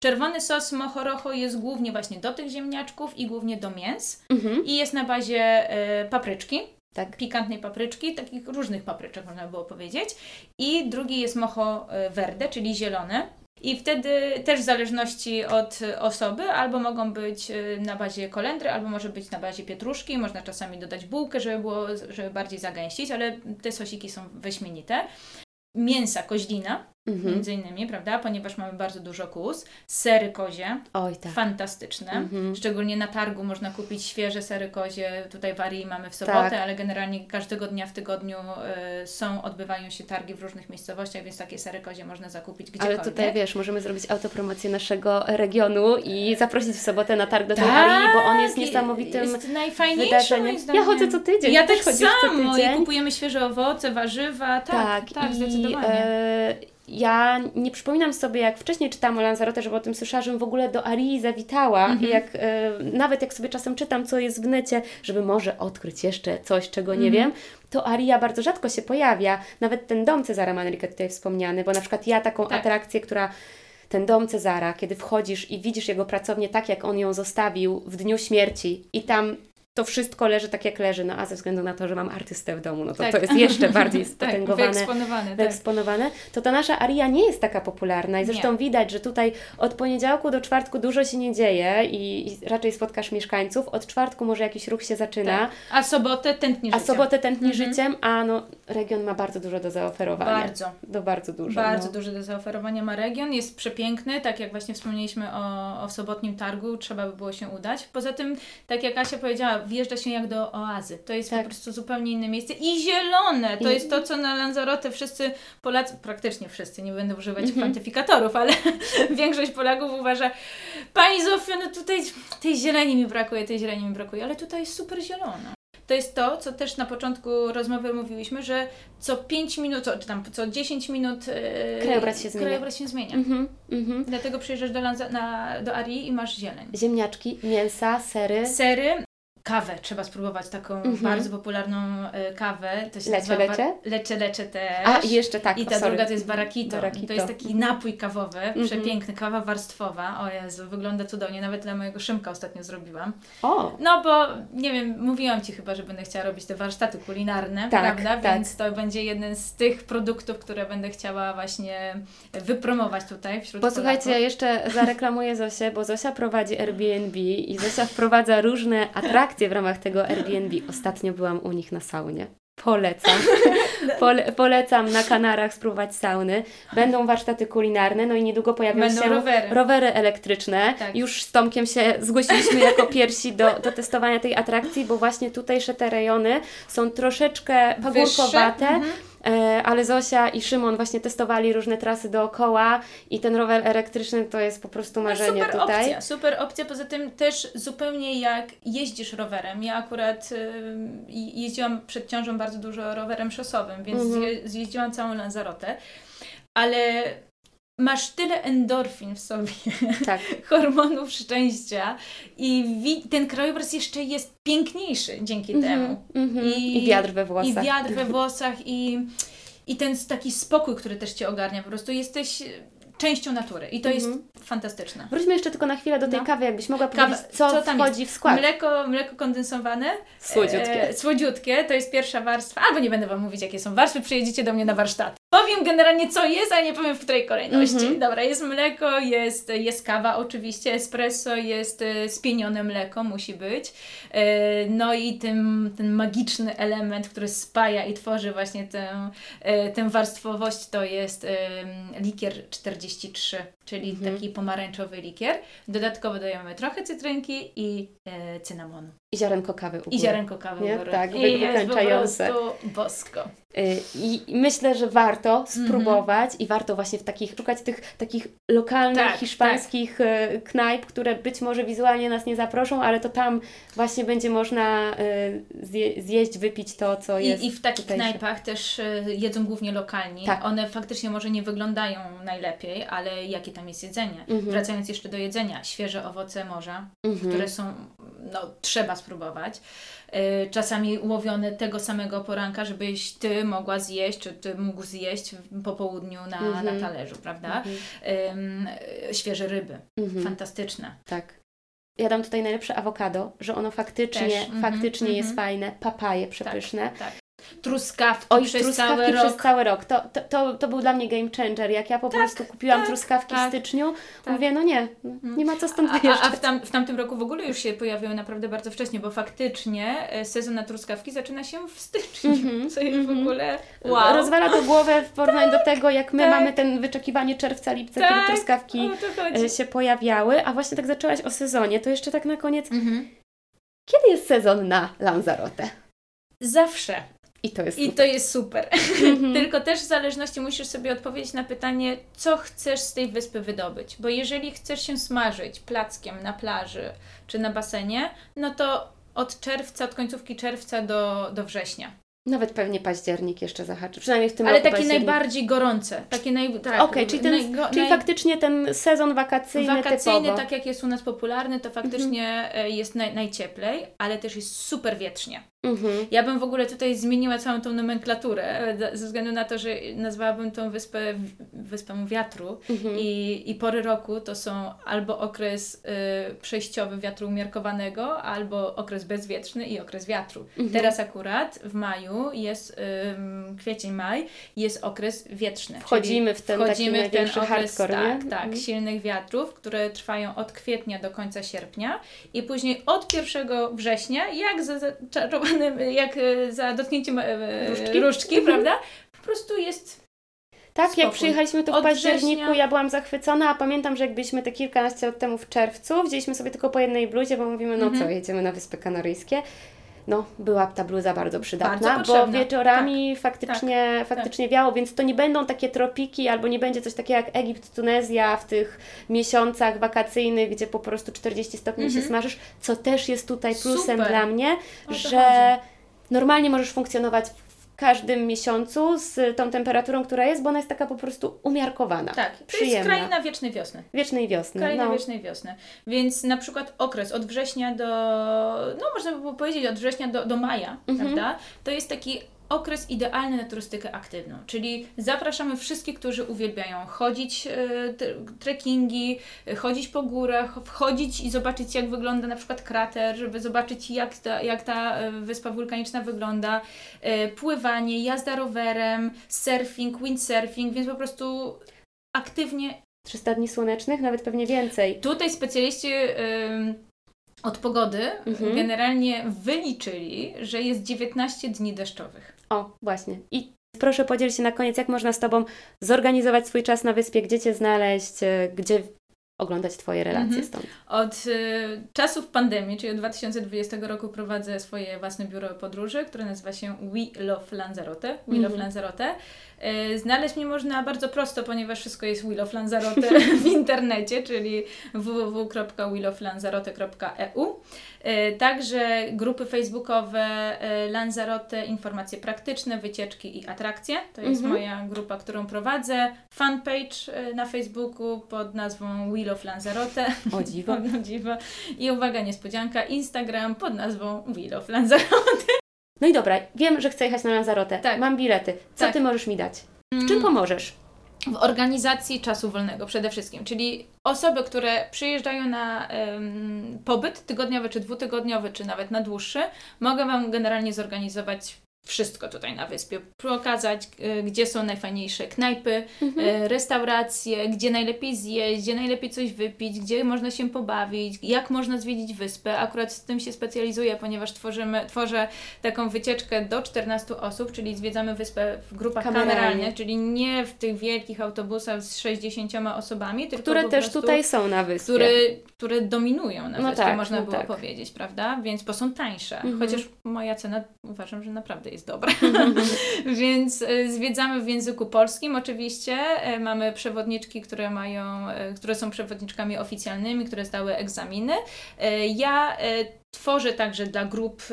Czerwony sos mojo rojo jest głównie właśnie do tych ziemniaczków i głównie do mięs Mhm. i jest na bazie e, papryczki, Tak. pikantnej papryczki, takich różnych papryczek można było powiedzieć. I drugi jest mojo e, verde, czyli zielone. I wtedy też w zależności od osoby, albo mogą być e, na bazie kolendry, albo może być na bazie pietruszki, można czasami dodać bułkę, żeby było, żeby bardziej zagęścić, ale te sosiki są wyśmienite. Mięsa koźlina, Mhm. między innymi, prawda, ponieważ mamy bardzo dużo kóz. Sery kozie, Oj, tak. fantastyczne. Mhm. Szczególnie na targu można kupić świeże sery kozie. Tutaj w Arii mamy w sobotę, Tak. ale generalnie każdego dnia w tygodniu y, są, odbywają się targi w różnych miejscowościach, więc takie sery kozie można zakupić Ale gdziekolwiek. tutaj wiesz, możemy zrobić autopromocję naszego regionu i zaprosić w sobotę na targ do tej tak, Arii, bo on jest niesamowitym jest najfajniejszy wydarzeniem. moim zdaniem. Ja chodzę co tydzień. Ja tak samo i kupujemy świeże owoce, warzywa, tak, tak, i, zdecydowanie. e, ja nie przypominam sobie, jak wcześniej czytałam o Lanzarote, żeby o tym słyszała, żebym w ogóle do Arii zawitała Mhm. i jak, e, nawet jak sobie czasem czytam, co jest w necie, żeby może odkryć jeszcze coś, czego nie Mhm. wiem, to Aria bardzo rzadko się pojawia. Nawet ten dom Cezara Manrique tutaj wspomniany, bo na przykład ja taką Tak. atrakcję, która ten dom Cezara, kiedy wchodzisz i widzisz jego pracownię tak, jak on ją zostawił w dniu śmierci i tam to wszystko leży tak, jak leży, no a ze względu na to, że mam artystę w domu, no to Tak. to jest jeszcze bardziej tak, spotęgowane wyeksponowane, tak. wyeksponowane, to ta nasza aria nie jest taka popularna i zresztą Nie. widać, że tutaj od poniedziałku do czwartku dużo się nie dzieje i, i raczej spotkasz mieszkańców. Od czwartku może jakiś ruch się zaczyna, Tak. A sobotę tętni a życia. sobotę tętni Mhm. życiem, a no region ma bardzo dużo do zaoferowania. Bardzo. Do bardzo dużo. Bardzo no. duży do zaoferowania ma region, jest przepiękny, tak jak właśnie wspomnieliśmy o, o sobotnim targu, trzeba by było się udać. Poza tym, tak jak Asia powiedziała, wjeżdża się jak do oazy. To jest Tak. po prostu zupełnie inne miejsce i zielone. To I- jest to, co na Lanzarote wszyscy Polacy, praktycznie wszyscy, nie będę używać Mhm. kwantyfikatorów, ale większość Polaków uważa, Pani Zofio, no tutaj tej zieleni mi brakuje, tej zieleni mi brakuje, ale tutaj jest super zielono. To jest to, co też na początku rozmowy mówiliśmy, że co 5 minut, co, czy tam co 10 minut e, Krajobraz się zmienia. krajobraz się zmienia. Mhm, mhm. Dlatego przyjeżdżasz do, Lanza, na, do Arii i masz zieleń. Ziemniaczki, mięsa, sery. Sery, kawę trzeba spróbować, taką Mhm. bardzo popularną e, kawę. To się Lecie, nazywa lecie? Lecie, lecie też. A i jeszcze tak, I ta sorry. druga to jest barakito. Barakito. To jest taki napój kawowy, Mhm. przepiękny, kawa warstwowa. O Jezu, wygląda cudownie. Nawet dla mojego Szymka ostatnio zrobiłam. O, No bo, nie wiem, mówiłam Ci chyba, że będę chciała robić te warsztaty kulinarne, Tak, prawda? tak. Więc to będzie jeden z tych produktów, które będę chciała właśnie wypromować tutaj wśród Bo słuchajcie, ja Polaków. jeszcze zareklamuję Zosię, bo Zosia prowadzi Airbnb i Zosia wprowadza różne atrakcje w ramach tego Airbnb. Ostatnio byłam u nich na saunie. Polecam. Pole, polecam na Kanarach spróbować sauny. Będą warsztaty kulinarne, no i niedługo pojawią Będą się rowery. rowery elektryczne. Tak. Już z Tomkiem się zgłosiliśmy jako pierwsi do, do testowania tej atrakcji, bo właśnie tutejsze te rejony są troszeczkę pagórkowate. Mhm. E, ale Zosia i Szymon właśnie testowali różne trasy dookoła i ten rower elektryczny to jest po prostu No, marzenie super tutaj. opcja, super opcja. Poza tym też zupełnie jak jeździsz rowerem. Ja akurat jeździłam przed ciążą bardzo dużo rowerem szosowym, więc Mhm. zje, zjeździłam całą Lanzarotę, ale masz tyle endorfin w sobie, Tak. hormonów szczęścia i ten krajobraz jeszcze jest piękniejszy dzięki temu. Mhm. I- I, wiatr we I włosach. wiatr we włosach i, i ten taki spokój, który też Cię ogarnia. Po prostu jesteś częścią natury i to mhm. jest fantastyczne. Wróćmy jeszcze tylko na chwilę do tej no. kawy, jakbyś mogła powiedzieć, Kawa, co, co wchodzi jest? w skład. Mleko, mleko kondensowane. Słodziutkie. E, e, słodziutkie, to jest pierwsza warstwa, albo nie będę Wam mówić, jakie są warstwy, przyjedziecie do mnie na warsztat. Powiem generalnie, co jest, ale nie powiem w której kolejności. Mhm. Dobra, jest mleko, jest, jest kawa oczywiście, espresso, jest e, spienione mleko, musi być. E, no i ten, ten magiczny element, który spaja i tworzy właśnie tę, tę warstwowość, to jest likier 40 33 czyli Mhm. taki pomarańczowy likier. Dodatkowo dajemy trochę cytrynki i e, cynamonu. I ziarenko kawy u I góry. ziarenko kawy Nie? u góry. Tak, I jest po prostu bosko. Y, I myślę, że warto Mhm. spróbować i warto właśnie w takich, szukać tych takich lokalnych, Tak, hiszpańskich y, knajp, które być może wizualnie nas nie zaproszą, ale to tam właśnie będzie można y, zje, zjeść, wypić to, co jest I, I w takich tutejsze. knajpach też jedzą głównie lokalni. Tak. One faktycznie może nie wyglądają najlepiej, ale jakie tam jest jedzenie. Mhm. Wracając jeszcze do jedzenia, świeże owoce morza, Mhm. które są, no trzeba spróbować. E, Czasami łowione tego samego poranka, żebyś Ty mogła zjeść, czy Ty mógł zjeść po południu na, Mhm. na talerzu, prawda? Mhm. E, świeże ryby, Mhm. fantastyczne. Tak. Ja dam tutaj najlepsze awokado, że ono faktycznie, Też, mhm, faktycznie jest fajne. Papaje przepyszne. Tak. Truskawki Oj, przez truskawki cały przez cały rok. To, to, to, to był dla mnie game changer. Jak ja po prostu kupiłam tak, truskawki tak, w styczniu, tak. mówię, no nie, nie ma co stąd A, a, wyjeżdżać. a w, tam, w tamtym roku w ogóle już się pojawiły naprawdę bardzo wcześnie, bo faktycznie e, sezon na truskawki zaczyna się w styczniu, Mhm, co jest w mhm. ogóle wow. Rozwala to głowę w porównaniu do tego, jak my Tak. mamy ten wyczekiwanie czerwca, lipca, Tak, kiedy truskawki o e, się pojawiały. A właśnie tak zaczęłaś o sezonie, to jeszcze tak na koniec, Mhm. kiedy jest sezon na Lanzarote? Zawsze. I to jest I super. to jest super. Mhm. Tylko też w zależności musisz sobie odpowiedzieć na pytanie, co chcesz z tej wyspy wydobyć. Bo jeżeli chcesz się smażyć plackiem na plaży czy na basenie, no to od czerwca, od końcówki czerwca do, do września. Nawet pewnie październik jeszcze zahaczy, przynajmniej w tym Ale roku takie październik. najbardziej gorące. Takie naj, tak, Okej, czyli, ten, najgo- czyli naj- faktycznie ten sezon wakacyjny, Wakacyjny, typowo. tak jak jest u nas popularny, to faktycznie Mhm. e, jest naj, najcieplej, ale też jest super wietrznie. Mhm. Ja bym w ogóle tutaj zmieniła całą tą nomenklaturę, za- ze względu na to, że nazwałabym tą wyspę wyspą wiatru Mhm. i, i pory roku to są albo okres y, przejściowy wiatru umiarkowanego, albo okres bezwietrzny i okres wiatru. Mhm. Teraz akurat w maju jest ym, kwiecień, maj, jest okres wietrzny. Wchodzimy w ten wchodzimy w ten okres hardcore, tak, nie? tak, Mhm. silnych wiatrów, które trwają od kwietnia do końca sierpnia i później od 1 września, jak za jak e, za dotknięciem e, Różdżki? różdżki, Mhm. prawda? Po prostu jest Tak, jak Spokój. przyjechaliśmy tu w Od październiku, września- ja byłam zachwycona, a pamiętam, że jak byliśmy te kilkanaście lat temu w czerwcu, wzięliśmy sobie tylko po jednej bluzie, bo mówimy, no Mhm. co, jedziemy na Wyspy Kanaryjskie. No, była ta bluza bardzo przydatna, Bardzo bo wieczorami faktycznie, faktycznie wiało, więc to nie będą takie tropiki, albo nie będzie coś takiego jak Egipt, Tunezja w tych miesiącach wakacyjnych, gdzie po prostu 40 stopni się Mhm. smażysz, co też jest tutaj plusem Super. dla mnie, że chodzi. normalnie możesz funkcjonować w każdym miesiącu z tą temperaturą, która jest, bo ona jest taka po prostu umiarkowana. tak, to jest Przyjemna. kraina wiecznej wiosny. Wiecznej wiosny. Kraina no. wiecznej wiosny. Więc na przykład okres od września do, no można by powiedzieć od września do, do maja, Mhm. prawda? To jest taki okres idealny na turystykę aktywną, czyli zapraszamy wszystkich, którzy uwielbiają chodzić e, trekkingi, e, chodzić po górach, wchodzić i zobaczyć jak wygląda na przykład krater, żeby zobaczyć jak ta, jak ta e, wyspa wulkaniczna wygląda, pływanie, jazda rowerem, surfing, windsurfing, więc po prostu aktywnie 300 dni słonecznych, nawet pewnie więcej. Tutaj specjaliści od pogody Mhm. generalnie wyliczyli, że jest 19 dni deszczowych. O, właśnie. I proszę podziel się na koniec, jak można z Tobą zorganizować swój czas na wyspie, gdzie Cię znaleźć, e, gdzie oglądać Twoje relacje Mhm. stąd. Od y, czasów pandemii, czyli od 2020 roku prowadzę swoje własne biuro podróży, które nazywa się We Love Lanzarote. We Love Mhm. Lanzarote. Y, znaleźć mnie można bardzo prosto, ponieważ wszystko jest We Love Lanzarote w internecie, czyli www.welovelanzarote.eu. Y, Także grupy facebookowe y, Lanzarote, informacje praktyczne, wycieczki i atrakcje. To jest Mhm. moja grupa, którą prowadzę. Fanpage na Facebooku pod nazwą We Love Lanzarote. O dziwo. O dziwo. I uwaga, niespodzianka, Instagram pod nazwą We Love Lanzarote. No i dobra, wiem, że chcę jechać na Lanzarote. Tak. Mam bilety. Co Tak. Ty możesz mi dać? W czym pomożesz? w organizacji czasu wolnego przede wszystkim, czyli osoby, które przyjeżdżają na um, pobyt tygodniowy, czy dwutygodniowy, czy nawet na dłuższy, mogę Wam generalnie zorganizować wszystko tutaj na wyspie. Pokazać, y, gdzie są najfajniejsze knajpy, mhm. Y, restauracje, gdzie najlepiej zjeść, gdzie najlepiej coś wypić, gdzie można się pobawić, jak można zwiedzić wyspę. Akurat z tym się specjalizuję, ponieważ tworzymy, tworzę taką wycieczkę do 14 osób, czyli zwiedzamy wyspę w grupach kameralnych, kameralnych, czyli nie w tych wielkich autobusach z 60 osobami, tylko które też tutaj są na wyspie. Które, które dominują na no wyspie, tak, można no było tak. powiedzieć, prawda? Więc bo są tańsze. Mhm. Chociaż moja cena uważam, że naprawdę jest dobra. Więc e, zwiedzamy w języku polskim oczywiście. E, mamy przewodniczki, które mają, e, które są przewodniczkami oficjalnymi, które zdały egzaminy. Ja Tworzę także dla grup,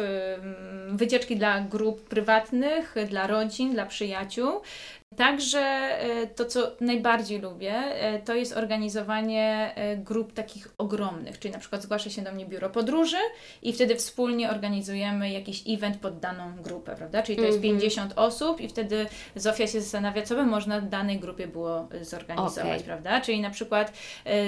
wycieczki dla grup prywatnych, dla rodzin, dla przyjaciół. Także e, to, co najbardziej lubię, e, to jest organizowanie e, grup takich ogromnych, czyli na przykład zgłasza się do mnie biuro podróży i wtedy wspólnie organizujemy jakiś event pod daną grupę, prawda? Czyli to jest 50 mhm. osób i wtedy Zofia się zastanawia, co by można w danej grupie było zorganizować, okay. prawda? Czyli na przykład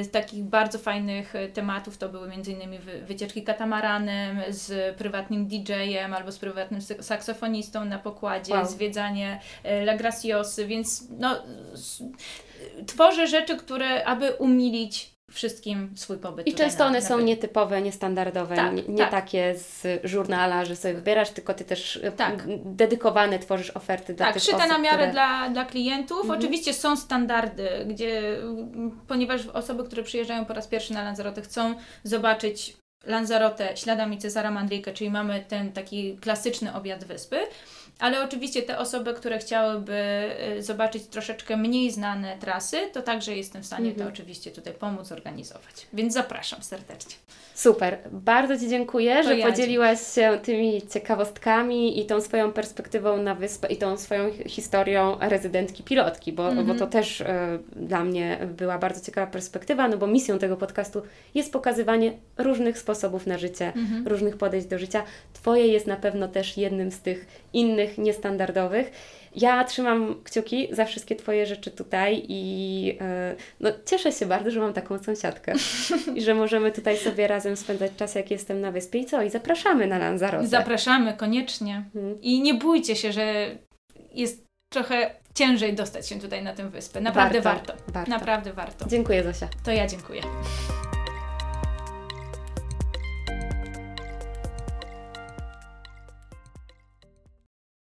z takich bardzo fajnych tematów to były m.in. wycieczki katamaranem z prywatnym DJ-em albo z prywatnym saksofonistą na pokładzie, wow. zwiedzanie La Graciosa, więc no, tworzę rzeczy, które, aby umilić wszystkim swój pobyt. I często one na są nietypowe, niestandardowe, tak, nie, nie tak. takie z żurnala, że sobie wybierasz, tylko Ty też e, tak. dedykowane tworzysz oferty dla tak, tych osób. Tak, na miarę które... dla, dla klientów. Mhm. Oczywiście są standardy, gdzie, ponieważ osoby, które przyjeżdżają po raz pierwszy na Lanzarote chcą zobaczyć Lanzarote śladami Cezara Mandrika, czyli mamy ten taki klasyczny obiad wyspy, ale oczywiście te osoby, które chciałyby y, zobaczyć troszeczkę mniej znane trasy, to także jestem w stanie mhm. to oczywiście tutaj pomóc organizować. Więc zapraszam serdecznie. Super. Bardzo Ci dziękuję, to że ja podzieliłaś się tymi ciekawostkami i tą swoją perspektywą na wyspę i tą swoją historią rezydentki pilotki, bo, mhm. bo to też y, dla mnie była bardzo ciekawa perspektywa, no bo misją tego podcastu jest pokazywanie różnych sposobów na życie, mhm. różnych podejść do życia. Twoje jest na pewno też jednym z tych innych, niestandardowych. Ja trzymam kciuki za wszystkie Twoje rzeczy tutaj i yy, no, cieszę się bardzo, że mam taką sąsiadkę i że możemy tutaj sobie razem spędzać czas, jak jestem na wyspie. I co? I zapraszamy na Lanzarote. Zapraszamy, koniecznie. Hmm. I nie bójcie się, że jest trochę ciężej dostać się tutaj na tę wyspę. Naprawdę warto. warto. warto. Naprawdę warto. Dziękuję Zosia. To ja dziękuję.